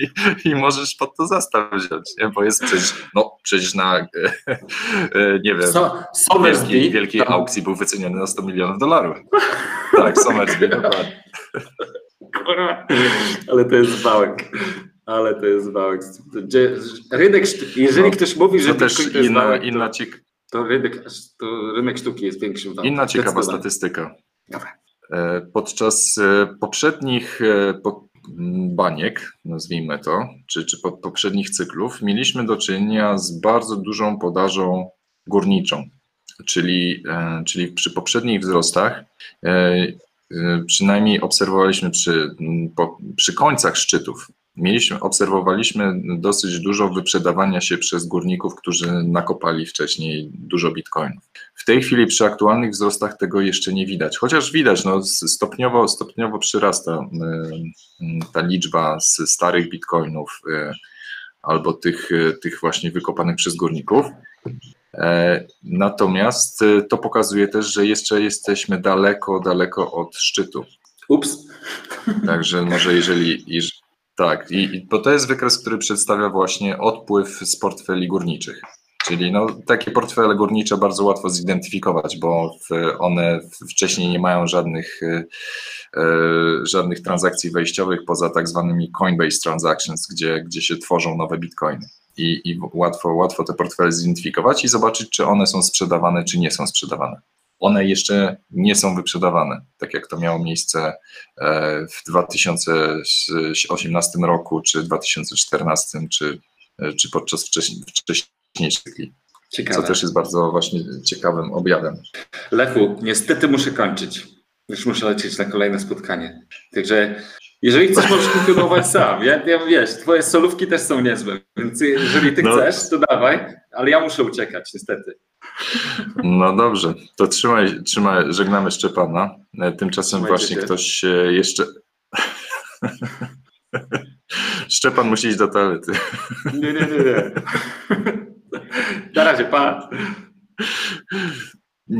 i, i, możesz pod to zastaw wziąć, nie? bo jest przecież, no przecież na, e, e, nie wiem, so, wielkiej, wielkiej aukcji był wyceniony na 100 milionów dolarów. Tak, Somersby, dokładnie. Ale to jest wałek. Ale to jest wałek. Rynek, jeżeli no, ktoś mówi, że to też to inna, wałek, inna to, to, rynek, to rynek sztuki jest większym wałkiem. Inna ciekawa statystyka. Dobra. E, podczas e, poprzednich e, baniek, nazwijmy to, czy, czy poprzednich cyklów, mieliśmy do czynienia z bardzo dużą podażą górniczą. Czyli, czyli przy poprzednich wzrostach przynajmniej obserwowaliśmy przy, po, przy końcach szczytów mieliśmy, obserwowaliśmy dosyć dużo wyprzedawania się przez górników, którzy nakopali wcześniej dużo bitcoinów. W tej chwili przy aktualnych wzrostach tego jeszcze nie widać, chociaż widać, no, stopniowo, stopniowo przyrasta ta liczba z starych bitcoinów e, albo tych, tych właśnie wykopanych przez górników. E, natomiast to pokazuje też, że jeszcze jesteśmy daleko, daleko od szczytu. Ups. Także może jeżeli, tak, i, bo to jest wykres, który przedstawia właśnie odpływ z portfeli górniczych. Czyli no, takie portfele górnicze bardzo łatwo zidentyfikować, bo one wcześniej nie mają żadnych, e, e, żadnych transakcji wejściowych poza tak zwanymi Coinbase Transactions, gdzie, gdzie się tworzą nowe bitcoiny. I, i łatwo, łatwo te portfele zidentyfikować i zobaczyć, czy one są sprzedawane, czy nie są sprzedawane one jeszcze nie są wyprzedawane, tak jak to miało miejsce e, w 2018 roku, czy 2014, czy, e, czy podczas wcześniejszych cykli. Ciekawe. Co też jest bardzo właśnie ciekawym objawem. Lechu, niestety muszę kończyć. Już muszę lecieć na kolejne spotkanie. Także jeżeli chcesz, możesz kontynuować sam. Ja, ja wiesz, twoje solówki też są niezłe, więc jeżeli ty no. chcesz, to dawaj, ale ja muszę uciekać, niestety. No dobrze, to trzymaj, trzymaj żegnamy Szczepana. E, tymczasem Trzymajcie właśnie się. ktoś jeszcze... Szczepan musi iść do toalety. Nie, nie, nie, nie. Na razie, pa.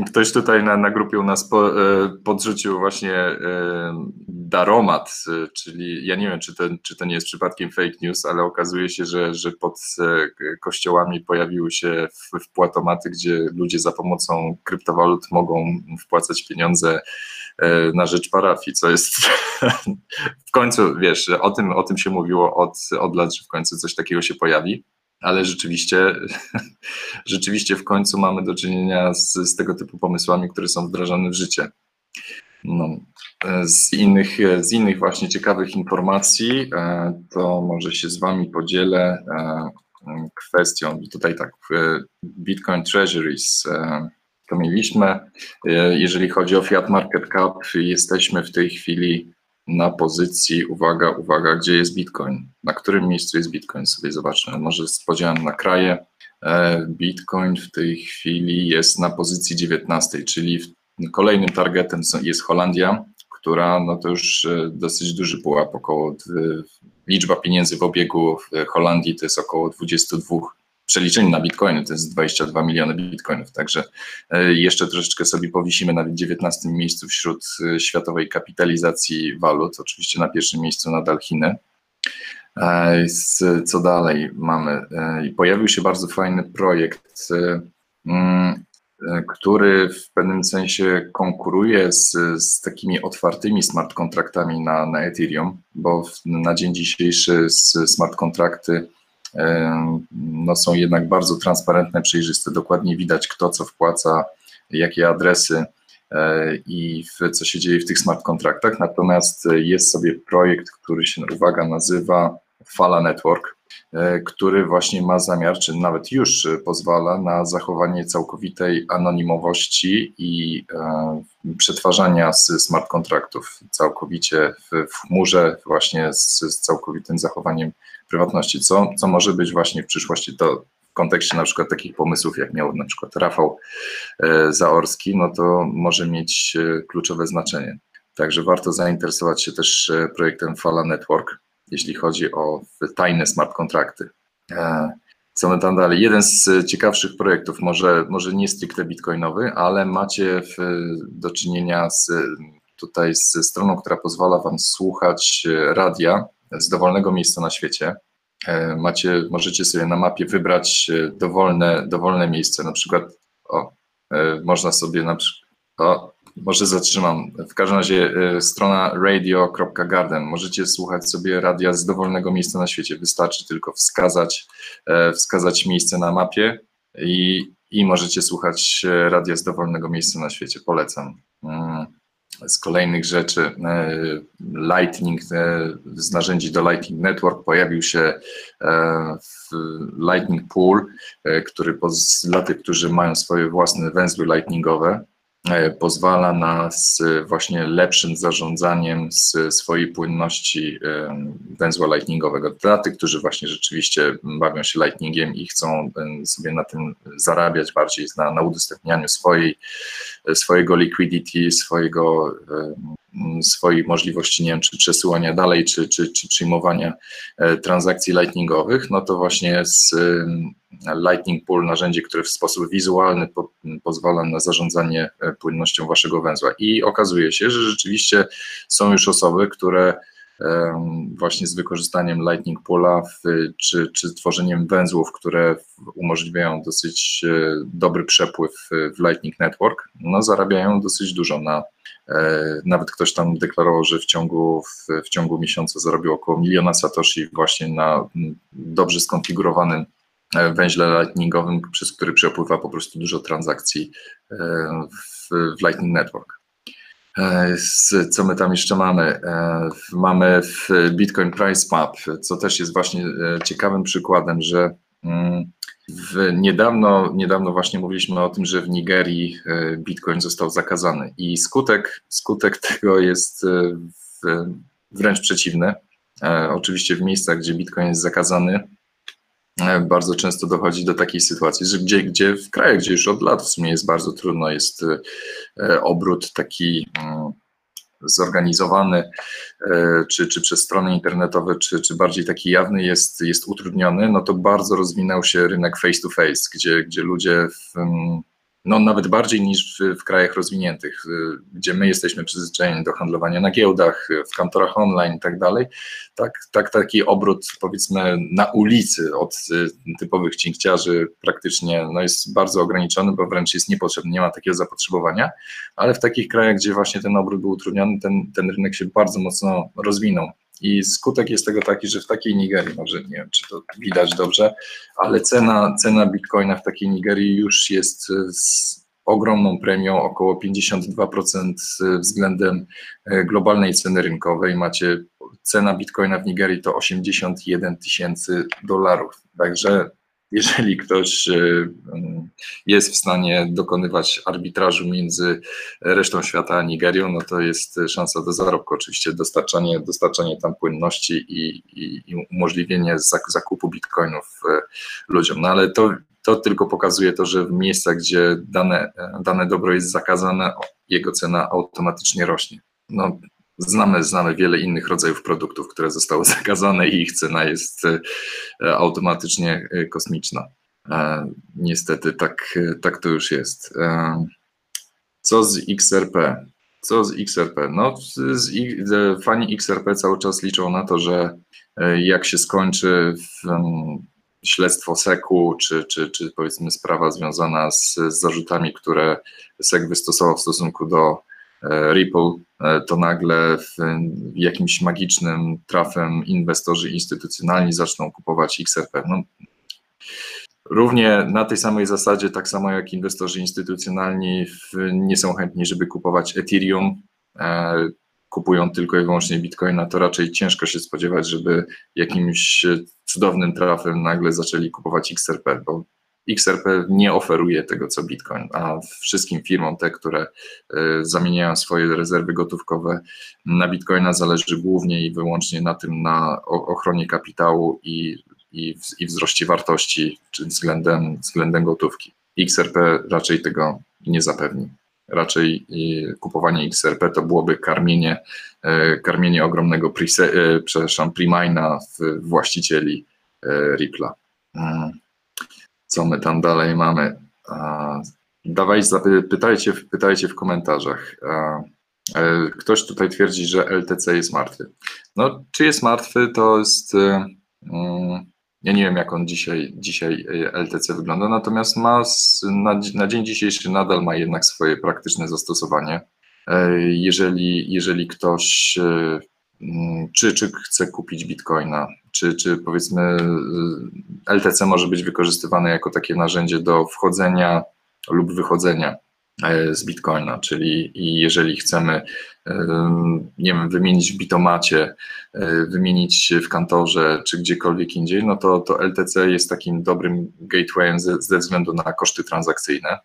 Ktoś tutaj na, na grupie u nas po, e, podrzucił właśnie e, daromat, e, czyli ja nie wiem, czy to, czy to nie jest przypadkiem fake news, ale okazuje się, że, że pod kościołami pojawiły się wpłatomaty, gdzie ludzie za pomocą kryptowalut mogą wpłacać pieniądze na rzecz parafii, co jest w końcu, wiesz, o tym, o tym się mówiło od, od lat, że w końcu coś takiego się pojawi ale rzeczywiście, rzeczywiście w końcu mamy do czynienia z, z tego typu pomysłami, które są wdrażane w życie. No, z, innych, z innych właśnie ciekawych informacji, e, to może się z Wami podzielę e, kwestią. Tutaj tak, Bitcoin Treasuries to mieliśmy. E, jeżeli chodzi o Fiat Market Cap, jesteśmy w tej chwili na pozycji, uwaga, uwaga, gdzie jest Bitcoin? Na którym miejscu jest Bitcoin? Sobie zobaczmy. Może z podziałem na kraje. E, Bitcoin w tej chwili jest na pozycji 19, czyli kolejnym targetem jest Holandia, która no to już e, dosyć duży pułap, około liczba pieniędzy w obiegu w Holandii to jest około 22 przeliczeniu na bitcoiny to jest 22 miliony bitcoinów, także e, jeszcze troszeczkę sobie powisimy na 19 miejscu wśród e, światowej kapitalizacji walut, oczywiście na pierwszym miejscu nadal Chiny. E, co dalej mamy? Pojawił się bardzo fajny projekt, mm, który w pewnym sensie konkuruje z, z takimi otwartymi smart kontraktami na, na Ethereum, bo na dzień dzisiejszy smart kontrakty no są jednak bardzo transparentne, przejrzyste. Dokładnie widać, kto co wpłaca, jakie adresy e, i co się dzieje w tych smart kontraktach. Natomiast jest sobie projekt, który się, uwaga, nazywa Fala Network, e, który właśnie ma zamiar, czy nawet już pozwala na zachowanie całkowitej anonimowości i e, przetwarzania z smart kontraktów całkowicie w, w chmurze, właśnie z, z całkowitym zachowaniem prywatności, co, co może być właśnie w przyszłości to w kontekście na przykład takich pomysłów, jak miał na przykład Rafał e, Zaorski, no to może mieć e, kluczowe znaczenie. Także warto zainteresować się też e, projektem Fala Network, jeśli chodzi o tajne smart kontrakty. co my tam dalej? Jeden z ciekawszych projektów, może, może nie stricte bitcoinowy, ale macie w, do czynienia z, tutaj ze stroną, która pozwala Wam słuchać radia z dowolnego miejsca na świecie. E, macie, możecie sobie na mapie wybrać dowolne, dowolne miejsce, na przykład o, e, można sobie na przykład, o, może zatrzymam. W każdym razie strona radio.garden. Możecie słuchać sobie radia z dowolnego miejsca na świecie. Wystarczy tylko wskazać, e, wskazać miejsce na mapie i, i możecie słuchać e, radia z dowolnego miejsca na świecie. Polecam. Mm, z kolejnych rzeczy e, Lightning, z narzędzi do Lightning Network pojawił się Lightning Pool, który dla tych, którzy mają swoje własne węzły lightningowe, E, pozwala na właśnie lepszym zarządzaniem z swojej płynności e, węzła lightningowego. Dla tych, którzy właśnie rzeczywiście bawią się lightningiem i chcą e, sobie na tym zarabiać bardziej, na, na udostępnianiu swojej, swojego liquidity, swojego, swojej możliwości, nie wiem, czy przesyłania dalej, czy, czy, czy przyjmowania transakcji lightningowych, no to właśnie z Lightning Pool, narzędzie, które w sposób wizualny po, pozwala na zarządzanie e, płynnością waszego węzła. I okazuje się, że rzeczywiście są już osoby, które właśnie z wykorzystaniem Lightning Poola czy, czy tworzeniem węzłów, które umożliwiają dosyć e, dobry przepływ w Lightning Network, no zarabiają dosyć dużo na, e, nawet ktoś tam deklarował, że w ciągu, w, w ciągu miesiąca zarobił około miliona satoshi właśnie na dobrze skonfigurowanym E, węźle lightningowym, przez który przepływa po prostu dużo transakcji w, w Lightning Network. E, co my tam jeszcze mamy? Mamy w Bitcoin Price Map, co też jest właśnie ciekawym przykładem, że mm, niedawno, niedawno właśnie mówiliśmy o tym, że w Nigerii Bitcoin został zakazany i skutek, skutek tego jest wręcz przeciwny. Oczywiście w miejscach, gdzie Bitcoin jest zakazany, E, bardzo często dochodzi do takiej sytuacji, że gdzie, gdzie w krajach, gdzie już od lat w sumie jest bardzo trudno, jest e, obrót taki mm, zorganizowany, e, czy, czy przez strony internetowe, czy, czy bardziej taki jawny jest, jest utrudniony, no to bardzo rozwinął się rynek face to face, gdzie, gdzie ludzie w, mm, no, nawet bardziej niż w, w, krajach rozwiniętych, y, gdzie my jesteśmy przyzwyczajeni do handlowania na giełdach, w kantorach online i tak dalej. Tak, tak, taki obrót powiedzmy na ulicy od y, typowych cinkciarzy praktycznie no, jest bardzo ograniczony, bo wręcz jest niepotrzebny, nie ma takiego zapotrzebowania, ale w takich krajach, gdzie właśnie ten obrót był utrudniony, ten, ten rynek się bardzo mocno rozwinął. I skutek jest tego taki, że w takiej Nigerii, może nie wiem, czy to widać dobrze, ale cena, cena bitcoina w takiej Nigerii już jest z ogromną premią, około 52% względem e, globalnej ceny rynkowej. Macie cena bitcoina w Nigerii to 81 tysięcy dolarów. Także jeżeli ktoś e, mm, jest w stanie dokonywać arbitrażu między resztą świata a Nigerią, no to jest szansa do zarobku. Oczywiście dostarczanie, dostarczanie tam płynności i, i, i umożliwienie zakupu bitcoinów e, ludziom. No ale to, to tylko pokazuje to, że w miejscach, gdzie dane, dane dobro jest zakazane, jego cena automatycznie rośnie. No, Znamy, znamy wiele innych rodzajów produktów, które zostały zakazane i ich cena jest e, automatycznie e, kosmiczna. E, niestety tak, tak to już jest. Co z XRP? Co z XRP? No, z, fani XRP cały czas liczą na to, że jak się skończy śledztwo SEC-u, czy, czy, czy powiedzmy sprawa związana z, z zarzutami, które SEC wystosował w stosunku do Ripple, e, to nagle jakimś magicznym trafem inwestorzy instytucjonalni zaczną kupować XRP. No, równie na tej samej zasadzie, tak samo jak inwestorzy instytucjonalni nie są chętni, żeby kupować Ethereum, e, kupują tylko i wyłącznie Bitcoina, to raczej ciężko się spodziewać, żeby jakimś cudownym trafem nagle zaczęli kupować XRP, bo XRP nie oferuje tego, co Bitcoin, a wszystkim firmom, te, które e, zamieniają swoje rezerwy gotówkowe na Bitcoina, zależy głównie i wyłącznie na tym, na ochronie kapitału i, i, i wzroście wartości czy względem, względem gotówki. XRP raczej tego nie zapewni. Raczej kupowanie XRP to byłoby karmienie, e, karmienie ogromnego prese, przepraszam, primina właścicieli Ripple'a. Co my tam dalej mamy? A, dawaj, pytajcie, pytajcie w komentarzach. E, ktoś tutaj twierdzi, że LTC jest martwy. No, czy jest martwy, to jest. E, mm, ja nie wiem, jak on dzisiaj, dzisiaj LTC wygląda, natomiast ma na, na dzień dzisiejszy nadal ma jednak swoje praktyczne zastosowanie. E, jeżeli, jeżeli ktoś czy, czy chce kupić bitcoina, czy, czy powiedzmy LTC może być wykorzystywane jako takie narzędzie do wchodzenia lub wychodzenia e, z Bitcoina, czyli jeżeli chcemy, nie wiem, wymienić w Bitomacie, e, wymienić w kantorze, czy gdziekolwiek indziej, no to, to LTC jest takim dobrym gatewayem ze, ze względu na koszty transakcyjne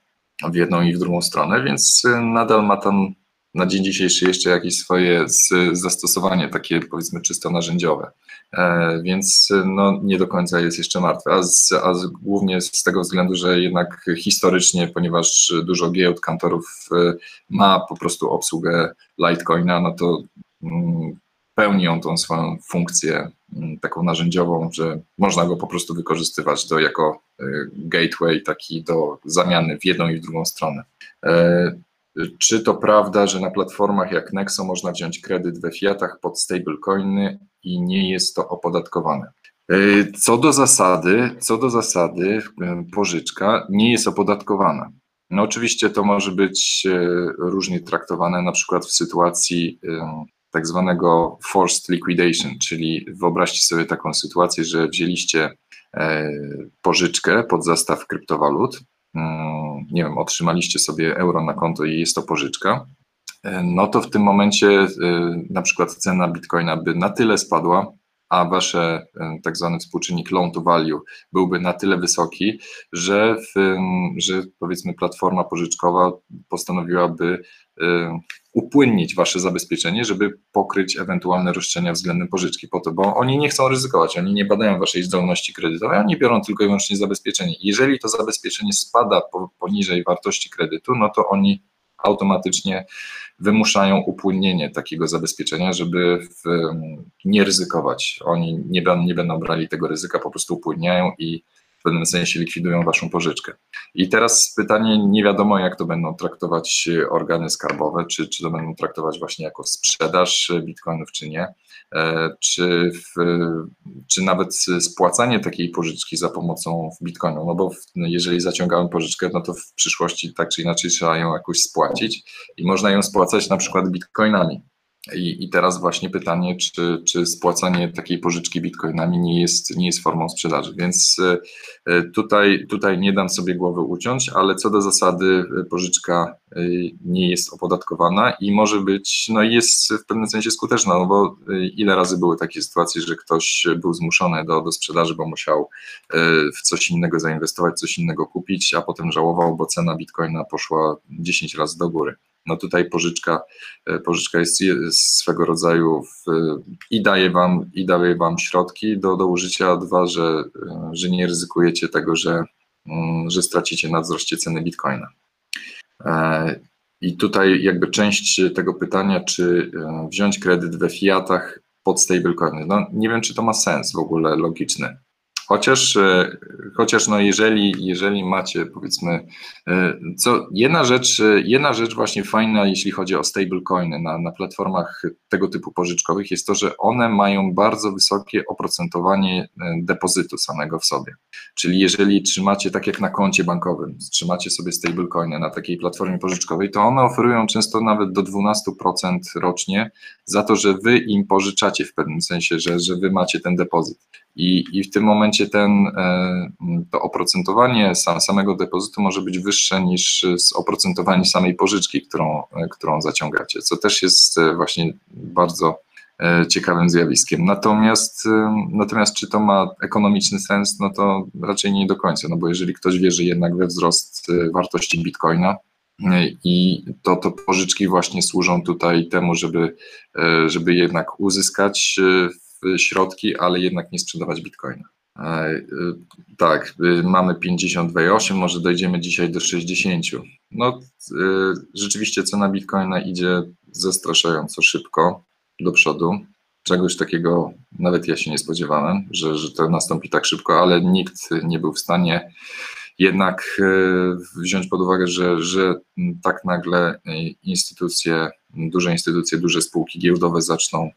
w jedną i w drugą stronę, więc nadal ma tam na dzień dzisiejszy jeszcze jakieś swoje zastosowanie, takie powiedzmy czysto narzędziowe. E, więc no, nie do końca jest jeszcze martwy, a, z, a z, głównie z tego względu, że jednak historycznie, ponieważ dużo giełd, kantorów e, ma po prostu obsługę Litecoina, no to mm, pełni on tą swoją funkcję mm, taką narzędziową, że można go po prostu wykorzystywać do, jako e, gateway taki do zamiany w jedną i w drugą stronę. Czy to prawda, że na platformach jak Nexo można wziąć kredyt we fiatach pod stablecoiny i nie jest to opodatkowane? E, co do zasady, co do zasady, e, pożyczka nie jest opodatkowana. No oczywiście to może być e, różnie traktowane, na przykład w sytuacji tak zwanego forced liquidation, czyli wyobraźcie sobie taką sytuację, że wzięliście pożyczkę pod zastaw kryptowalut, nie wiem, otrzymaliście sobie euro na konto i jest to pożyczka, e, no to w tym momencie e, na przykład cena bitcoina by na tyle spadła, a wasze e, tak zwany współczynnik loan to value byłby na tyle wysoki, że, w, że powiedzmy platforma pożyczkowa postanowiłaby upłynnić wasze zabezpieczenie, żeby pokryć ewentualne roszczenia względem pożyczki po to, bo oni nie chcą ryzykować, oni nie badają waszej zdolności kredytowej, oni biorą tylko i wyłącznie zabezpieczenie. Jeżeli to zabezpieczenie spada poniżej wartości kredytu, no to oni automatycznie wymuszają upłynnienie takiego zabezpieczenia, żeby w, nie ryzykować. Oni nie, nie będą brali tego ryzyka, po prostu upłynniają i w pewnym sensie likwidują waszą pożyczkę. I teraz pytanie, nie wiadomo jak to będą traktować organy skarbowe, czy, czy to będą traktować właśnie jako sprzedaż bitcoinów, czy nie, e, czy, w, czy nawet spłacanie takiej pożyczki za pomocą bitcoinu, no bo jeżeli zaciągamy pożyczkę, no to w przyszłości tak czy inaczej trzeba ją jakoś spłacić i można ją spłacać na przykład bitcoinami. I, I teraz właśnie pytanie, czy, czy spłacanie takiej pożyczki bitcoinami nie jest, nie jest formą sprzedaży. Więc e, tutaj, tutaj nie dam sobie głowy uciąć, ale co do zasady e, pożyczka e, nie jest opodatkowana i może być, no jest w pewnym sensie skuteczna, no bo ile razy były takie sytuacje, że ktoś był zmuszony do, do sprzedaży, bo musiał w coś innego zainwestować, coś innego kupić, a potem żałował, bo cena bitcoina poszła 10 razy do góry no tutaj pożyczka, e, pożyczka jest swego rodzaju w, i daje wam, i daje wam środki do, do użycia, a dwa, że, e, że nie ryzykujecie tego, że, mm, że stracicie na wzroście ceny bitcoina. E, I tutaj jakby część tego pytania, czy wziąć kredyt we fiatach pod stablecoiny, no nie wiem, czy to ma sens w ogóle logiczny. Chociaż, e, chociaż no jeżeli, jeżeli macie powiedzmy, e, co jedna rzecz, jedna rzecz właśnie fajna, jeśli chodzi o stablecoiny na, na platformach tego typu pożyczkowych, jest to, że one mają bardzo wysokie oprocentowanie e, depozytu samego w sobie. Czyli jeżeli trzymacie, tak jak na koncie bankowym, trzymacie sobie stablecoiny na takiej platformie pożyczkowej, to one oferują często nawet do 12% rocznie za to, że wy im pożyczacie w pewnym sensie, że, że wy macie ten depozyt. I, i w tym momencie ten, e, to oprocentowanie sam, samego depozytu może być wyższe niż oprocentowanie samej pożyczki, którą, e, którą zaciągacie, co też jest e, właśnie bardzo ciekawym zjawiskiem. Natomiast, natomiast czy to ma ekonomiczny sens, no to raczej nie do końca, no bo jeżeli ktoś wierzy jednak we wzrost wartości bitcoina, i to, to pożyczki właśnie służą tutaj temu, żeby, żeby jednak uzyskać środki, ale jednak nie sprzedawać bitcoina. E, tak, y, mamy 52,8, może dojdziemy dzisiaj do 60. No, rzeczywiście cena bitcoina idzie zastraszająco szybko do przodu. Czegoś takiego nawet ja się nie spodziewałem, że, że to nastąpi tak szybko, ale nikt nie był w stanie jednak e, wziąć pod uwagę, że, że tak nagle instytucje, duże instytucje, duże spółki giełdowe zaczną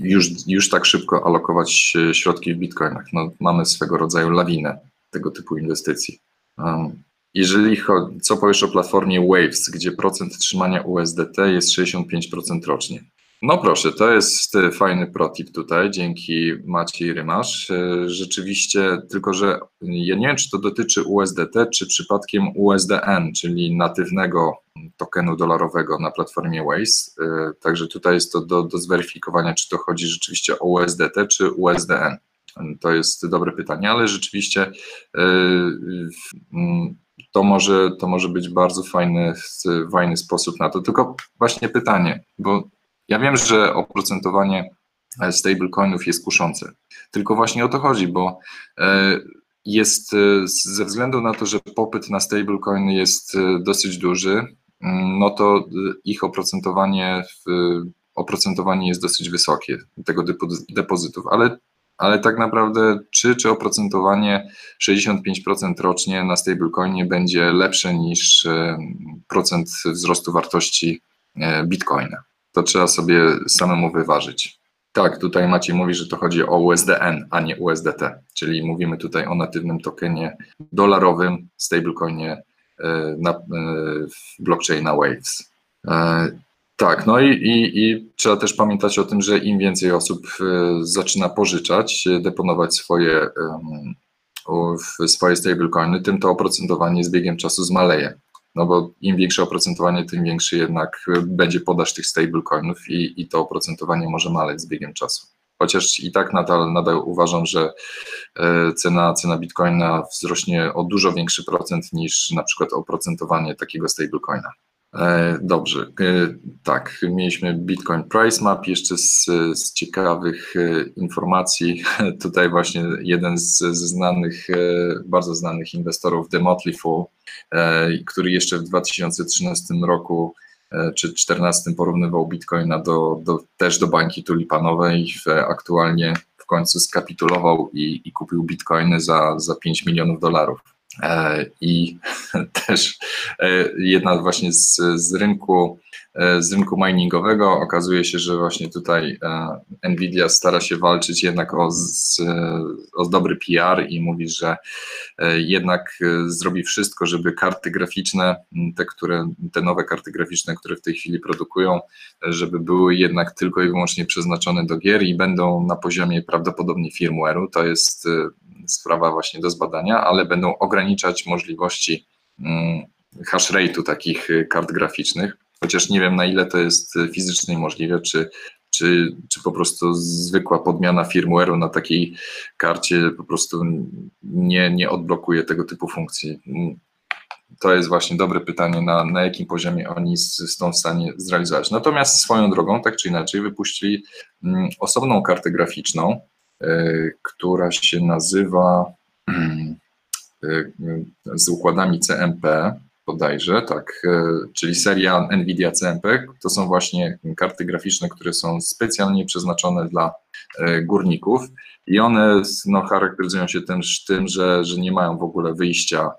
już, już tak szybko alokować środki w bitcoinach. No, mamy swego rodzaju lawinę tego typu inwestycji. Um, jeżeli co powiesz o platformie Waves, gdzie procent trzymania USDT jest 65% rocznie? No proszę, to jest e, fajny protip tutaj, dzięki Maciej Rymasz. E, rzeczywiście, tylko że ja nie wiem, czy to dotyczy USDT, czy przypadkiem USDN, czyli natywnego tokenu dolarowego na platformie Waves. E, także tutaj jest to do, do zweryfikowania, czy to chodzi rzeczywiście o USDT, czy USDN. To jest dobre pytanie, ale rzeczywiście to może, to może być bardzo fajny, fajny sposób na to. Tylko właśnie pytanie, bo ja wiem, że oprocentowanie e, stablecoinów jest kuszące. Tylko właśnie o to chodzi, bo e, jest e, ze względu na to, że popyt na stablecoiny jest dosyć duży, mm, no to ich oprocentowanie, oprocentowanie jest dosyć wysokie tego depozytów, ale, ale tak naprawdę czy, czy oprocentowanie 65% rocznie na stablecoinie będzie lepsze niż procent wzrostu wartości bitcoina? To trzeba sobie samemu wyważyć. Tak, tutaj Maciej mówi, że to chodzi o USDN, a nie USDT, czyli mówimy tutaj o natywnym tokenie dolarowym, stablecoinie e, na, e, w blockchaina Waves. E, tak, no i, i, i, trzeba też pamiętać o tym, że im więcej osób zaczyna pożyczać, deponować swoje, swoje stablecoiny, tym to oprocentowanie z biegiem czasu zmaleje no bo im większe oprocentowanie, tym większy jednak będzie podaż tych stablecoinów i, i to oprocentowanie może maleć z biegiem czasu. Chociaż i tak nadal, nadal uważam, że e, cena, cena bitcoina wzrośnie o dużo większy procent niż na przykład oprocentowanie takiego stablecoina. E, dobrze, e, tak, mieliśmy Bitcoin Price Map, jeszcze z, z ciekawych informacji, tutaj właśnie jeden z, z znanych, bardzo znanych inwestorów, The Motley Fool, E, który jeszcze w 2013 roku e, czy 2014 porównywał bitcoina do, do, też do bańki tulipanowej. Aktualnie w końcu skapitulował i, i kupił bitcoiny za, za 5 milionów dolarów. E, I też jedna właśnie z, z rynku E, z rynku miningowego. Okazuje się, że właśnie tutaj e, Nvidia stara się walczyć jednak o, z, o dobry PR i mówi, że e, jednak zrobi wszystko, żeby karty graficzne, te, które, te nowe karty graficzne, które w tej chwili produkują, żeby były jednak tylko i wyłącznie przeznaczone do gier i będą na poziomie prawdopodobnie firmware'u. To jest sprawa właśnie do zbadania, ale będą ograniczać możliwości mm, hash rate'u takich kart graficznych chociaż nie wiem na ile to jest fizycznie możliwe, czy, czy, czy po prostu zwykła podmiana firmware'u na takiej karcie po prostu nie, nie odblokuje tego typu funkcji. To jest właśnie dobre pytanie, na, na jakim poziomie oni są w stanie zrealizować. Natomiast swoją drogą, tak czy inaczej, wypuścili mm, osobną kartę graficzną, y, która się nazywa y, z układami CMP bodajże, tak, e, czyli seria Nvidia CMP, to są właśnie karty graficzne, które są specjalnie przeznaczone dla e, górników. I one no, charakteryzują się też tym, że, że nie mają w ogóle wyjścia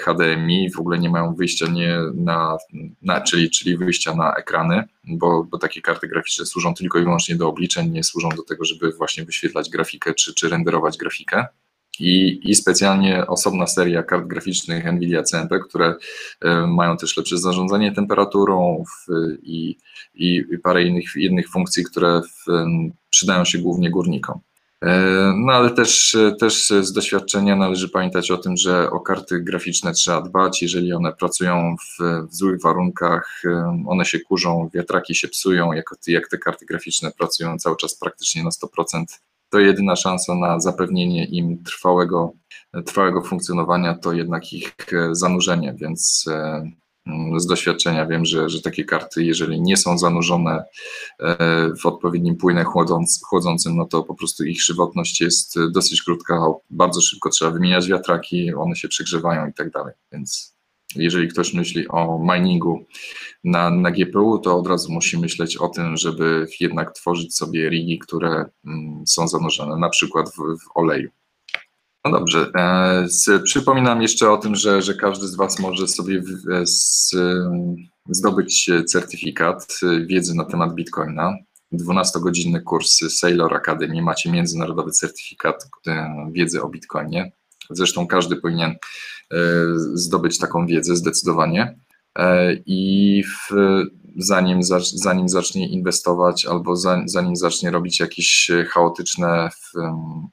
HDMI, w ogóle nie mają wyjścia nie na, na czyli, czyli wyjścia na ekrany, bo, bo takie karty graficzne służą tylko i wyłącznie do obliczeń, nie służą do tego, żeby właśnie wyświetlać grafikę czy, czy renderować grafikę i, i specjalnie osobna seria kart graficznych NVIDIA CMP, które e, mają też lepsze zarządzanie temperaturą w, i, i, parę innych, innych funkcji, które w, przydają się głównie górnikom. E, no ale też, też z doświadczenia należy pamiętać o tym, że o karty graficzne trzeba dbać. Jeżeli one pracują w, w złych warunkach, e, one się kurzą, wiatraki się psują. Jak, jak te karty graficzne pracują cały czas praktycznie na 100%, to jedyna szansa na zapewnienie im trwałego, trwałego funkcjonowania to jednak ich e, zanurzenie, więc e, mm, z doświadczenia wiem, że, że takie karty, jeżeli nie są zanurzone e, w odpowiednim płynie chłodzącym, no to po prostu ich żywotność jest dosyć krótka, bardzo szybko trzeba wymieniać wiatraki, one się przegrzewają i tak dalej, więc jeżeli ktoś myśli o miningu na, na GPU, to od razu musi myśleć o tym, żeby jednak tworzyć sobie rigi, które mm, są zanurzone na przykład w, w oleju. No dobrze, e, przypominam jeszcze o tym, że, że każdy z Was może sobie e, zdobyć certyfikat wiedzy na temat Bitcoina. 12-godzinny kurs Sailor Academy, macie międzynarodowy certyfikat e, wiedzy o Bitcoinie. Zresztą każdy powinien e, zdobyć taką wiedzę zdecydowanie. E, I w, zanim, zanim zacznie inwestować albo zanim zacznie robić jakieś chaotyczne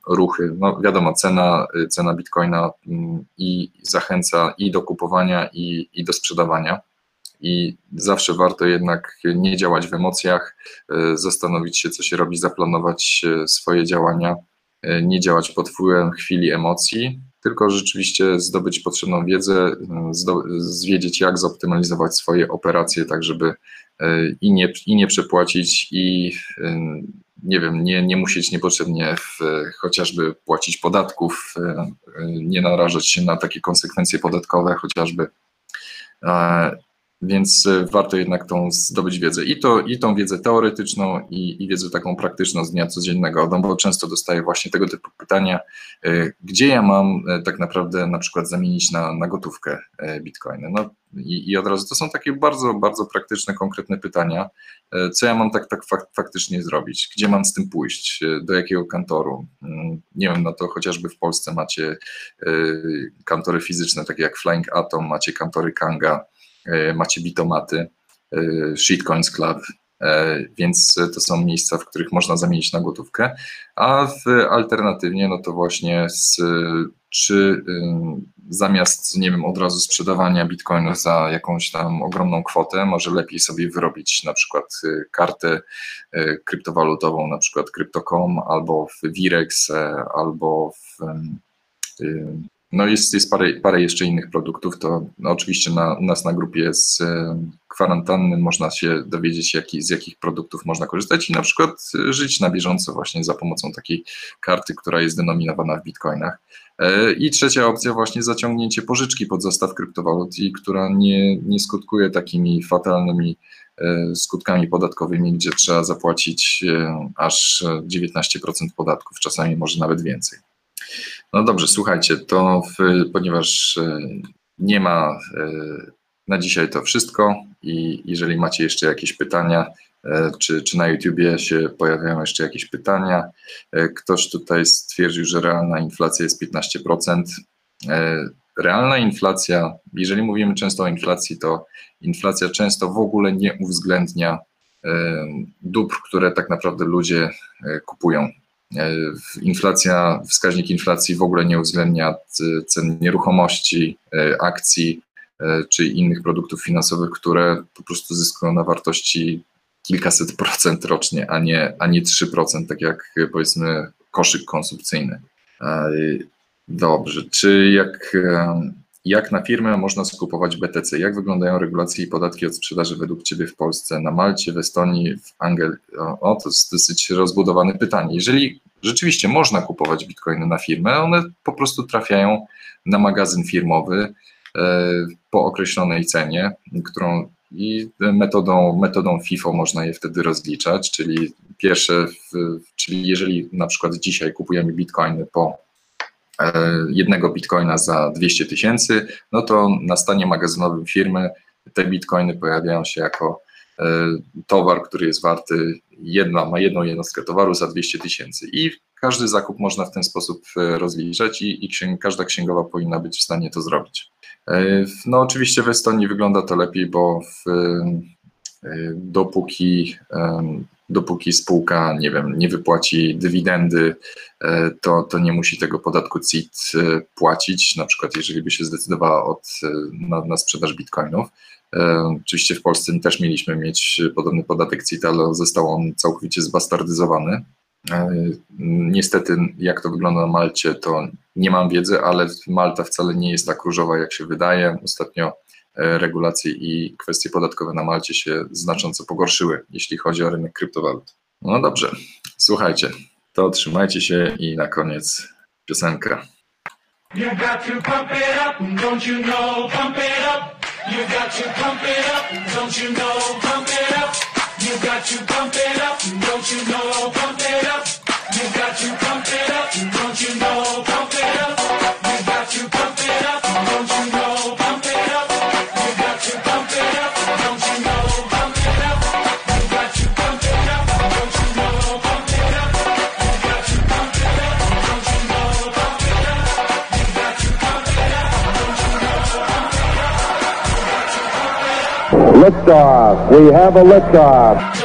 ruchy, no wiadomo, cena, cena bitcoina mm, i zachęca i do kupowania, i, i do sprzedawania. I zawsze warto jednak nie działać w emocjach, e, zastanowić się, co się robi, zaplanować e, swoje działania, e, nie działać pod wpływem chwili emocji, tylko rzeczywiście zdobyć potrzebną wiedzę, zwiedzieć, jak zoptymalizować swoje operacje, tak żeby i nie, i nie przepłacić, i nie wiem, nie, nie musieć niepotrzebnie w, chociażby płacić podatków, nie narażać się na takie konsekwencje podatkowe, chociażby więc e, warto jednak tą zdobyć wiedzę i, to, i tą wiedzę teoretyczną i, i wiedzę taką praktyczną z dnia codziennego, no bo często dostaję właśnie tego typu pytania, e, gdzie ja mam e, tak naprawdę na przykład zamienić na, na gotówkę bitcoiny. No i, i od razu to są takie bardzo, bardzo praktyczne, konkretne pytania, co ja mam tak, tak faktycznie zrobić, gdzie mam z tym pójść, do jakiego kantoru. Mm, nie wiem, no to chociażby w Polsce macie kantory fizyczne, takie jak Flying Atom, macie kantory Kanga, macie bitomaty, e, shitcoins club, e, więc to są miejsca, w których można zamienić na gotówkę, a w alternatywnie, no to właśnie z, czy zamiast, nie wiem, od razu sprzedawania bitcoinów za jakąś tam ogromną kwotę, może lepiej sobie wyrobić na przykład kartę kryptowalutową, na przykład Crypto.com albo w Virex, albo w no jest, jest parę, parę jeszcze innych produktów, to no oczywiście na, u nas na grupie z e, kwarantanny można się dowiedzieć, z jakich produktów można korzystać i na przykład e, żyć na bieżąco właśnie za pomocą takiej karty, która jest denominowana w bitcoinach. E, I trzecia opcja właśnie zaciągnięcie pożyczki pod zastaw kryptowalut i która nie, nie skutkuje takimi fatalnymi skutkami podatkowymi, gdzie trzeba zapłacić aż 19% podatków, czasami może nawet więcej. No dobrze, słuchajcie, to w, ponieważ e, nie ma e, na dzisiaj to wszystko i jeżeli macie jeszcze jakieś pytania, e, czy, czy na YouTubie się pojawiają jeszcze jakieś pytania, ktoś tutaj stwierdził, że realna inflacja jest 15%. Realna inflacja, jeżeli mówimy często o inflacji, to inflacja często w ogóle nie uwzględnia dóbr, które tak naprawdę ludzie kupują. E, inflacja, wskaźnik inflacji w ogóle nie uwzględnia cen nieruchomości, e, akcji e, czy innych produktów finansowych, które po prostu zyskują na wartości kilkaset procent rocznie, a nie, a nie 3%, tak jak powiedzmy koszyk konsumpcyjny. Dobrze, czy jak jak na firmę można skupować BTC? Jak wyglądają regulacje i podatki od sprzedaży według Ciebie w Polsce, na Malcie, w Estonii, w Anglii? O, to jest dosyć rozbudowane pytanie. Jeżeli rzeczywiście można kupować bitcoiny na firmę, one po prostu trafiają na magazyn firmowy e, po określonej cenie, którą i metodą, metodą FIFO można je wtedy rozliczać, czyli pierwsze, czyli jeżeli na przykład dzisiaj kupujemy bitcoiny po jednego bitcoina za 200 tysięcy, no to na stanie magazynowym firmy te bitcoiny pojawiają się jako e, towar, który jest warty, jedna, ma jedną jednostkę towaru za 200 tysięcy i każdy zakup można w ten sposób e, rozliczać i, i księg, każda księgowa powinna być w stanie to zrobić. No oczywiście w Estonii wygląda to lepiej, bo w, dopóki dopóki spółka, nie wiem, nie wypłaci dywidendy, e, to, to nie musi tego podatku CIT e, płacić, na przykład jeżeli by się zdecydowała od, e, na, na sprzedaż bitcoinów. Oczywiście w Polsce też mieliśmy mieć podobny podatek CIT, ale został on całkowicie zbastardyzowany. Niestety, jak to wygląda na Malcie, to nie mam wiedzy, ale Malta wcale nie jest tak różowa, jak się wydaje. Ostatnio regulacje i kwestie podatkowe na Malcie się znacząco pogorszyły, jeśli chodzi o rynek kryptowalut. No dobrze, słuchajcie, to trzymajcie się i na koniec piosenka. You got to pump it up, don't you know, pump it up. You got to pump it up, don't you know? Pump it up. You got to pump it up, don't you know? Pump it up. You got to pump it up, don't you know? Liftoff. We have a liftoff.